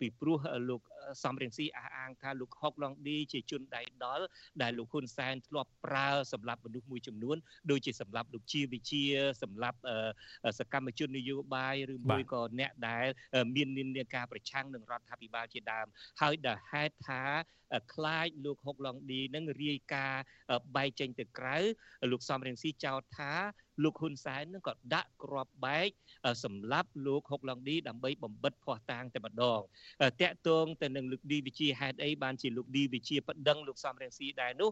Speaker 25: ពីព្រោះលោកសំរៀងស៊ីអះអាងថាលោកហុកឡុងឌីជាជនដៃដល់ដែលលោកហ៊ុនសែនធ្លាប់ប្រើសម្រាប់មនុស្សមួយចំនួនដូចជាសម្រាប់លោកជាវិជាសម្រាប់សកម្មជននយោបាយឬមួយក៏អ្នកដែល មាននិន្នាការប្រឆាំងនឹងរដ្ឋាភិបាលជាដើមហើយដែលហេតុថាខ្លាចលោកហុកឡុងឌីនឹងរាយការបែកចេញទៅក្រៅលោកសំរៀងស៊ីចោទថា លោកហ៊ុនសែននឹងក៏ដាក់ក្របបែកសម្រាប់លោកហុកឡុងឌីដើម្បីបំបិតភ័ស្តុតាងតែម្ដងតាក់ទងទៅនឹងលោកឌីវិជាហេតុអីបានជាលោកឌីវិជាប្តឹងលោកសំរៀងស៊ីដែរនោះ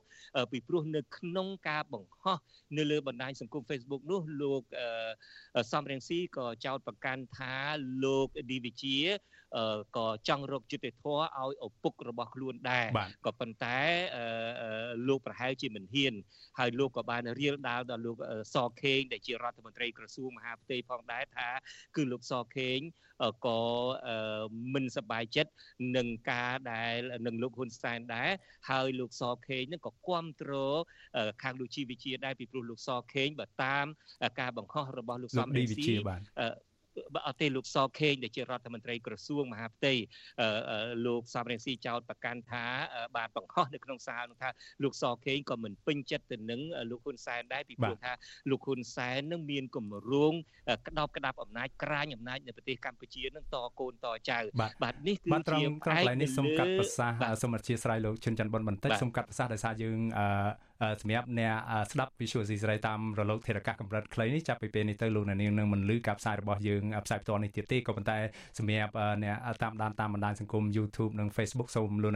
Speaker 25: ពីព្រោះនៅក្នុងការបង្ហោះនៅលើបណ្ដាញសង្គម Facebook នោះលោកសំរៀងស៊ីក៏ចោទប្រកាន់ថាលោកឌីវិជា ក៏ចង់រកយុត្តិធម៌ឲ្យឪពុករបស់ខ្លួនដែរក៏ប៉ុន្តែលោកប្រហែលជាមិនហ៊ានហើយលោកក៏បានរៀលដាលដល់លោកសខេងដែលជារដ្ឋមន្ត្រីក្រសួងមហាផ្ទៃផងដែរថា គឺលោកសខេងក៏មិនសប្បាយចិត្តនឹងការដែលនឹងលោកហ៊ុនសែនដែរហើយលោកសខេងនឹងក៏គ្រប់គ្រងខាងលោកជីវិជាដែរពីព្រោះលោកសខេងបើតាម ការបង្ខំរបស់លោកសំរីស៊ីបើ អត់ទេលោកសខេងដែលជារដ្ឋមន្ត្រីក្រសួងមហាផ្ទៃលោកសំរងស៊ីចោតប្រកាន់ថាបានបង្ខំនៅក្នុងសាលនោះថាលោកសខេងក៏មិនពេញចិត្តទៅនឹងលោកហ៊ុនសែនដែរពីព្រោះថាលោកហ៊ុនសែននឹងមានគម្រោងក្តោបក្តាប់អំណាចក្រាញអំណាចនៅប្រទេសកម្ពុជានឹងតកូនតចៅបាទនេះគឺជា
Speaker 4: ត្រង់ត្រង់កន្លែងនេះសូមកាត់ប្រសាសន៍សូមអធិស្ឋានលោកជុនច័ន្ទបុនបន្តិចសូមកាត់ប្រសាសន៍ដោយសារយើងសម្រាប់អ្នកស្ដាប់ Visual C ស្រីតាមរលកធារកាសកម្រិតខ្លីនេះចាប់ពីពេលនេះទៅលោកអ្នកនាងនឹងមិនលឺការផ្សាយរបស់យើងផ្សាយផ្ទាល់នេះទៀតទេក៏ប៉ុន្តែសម្រាប់អ្នកតាមដានតាមបណ្ដាញសង្គម YouTube និង Facebook សូមលោក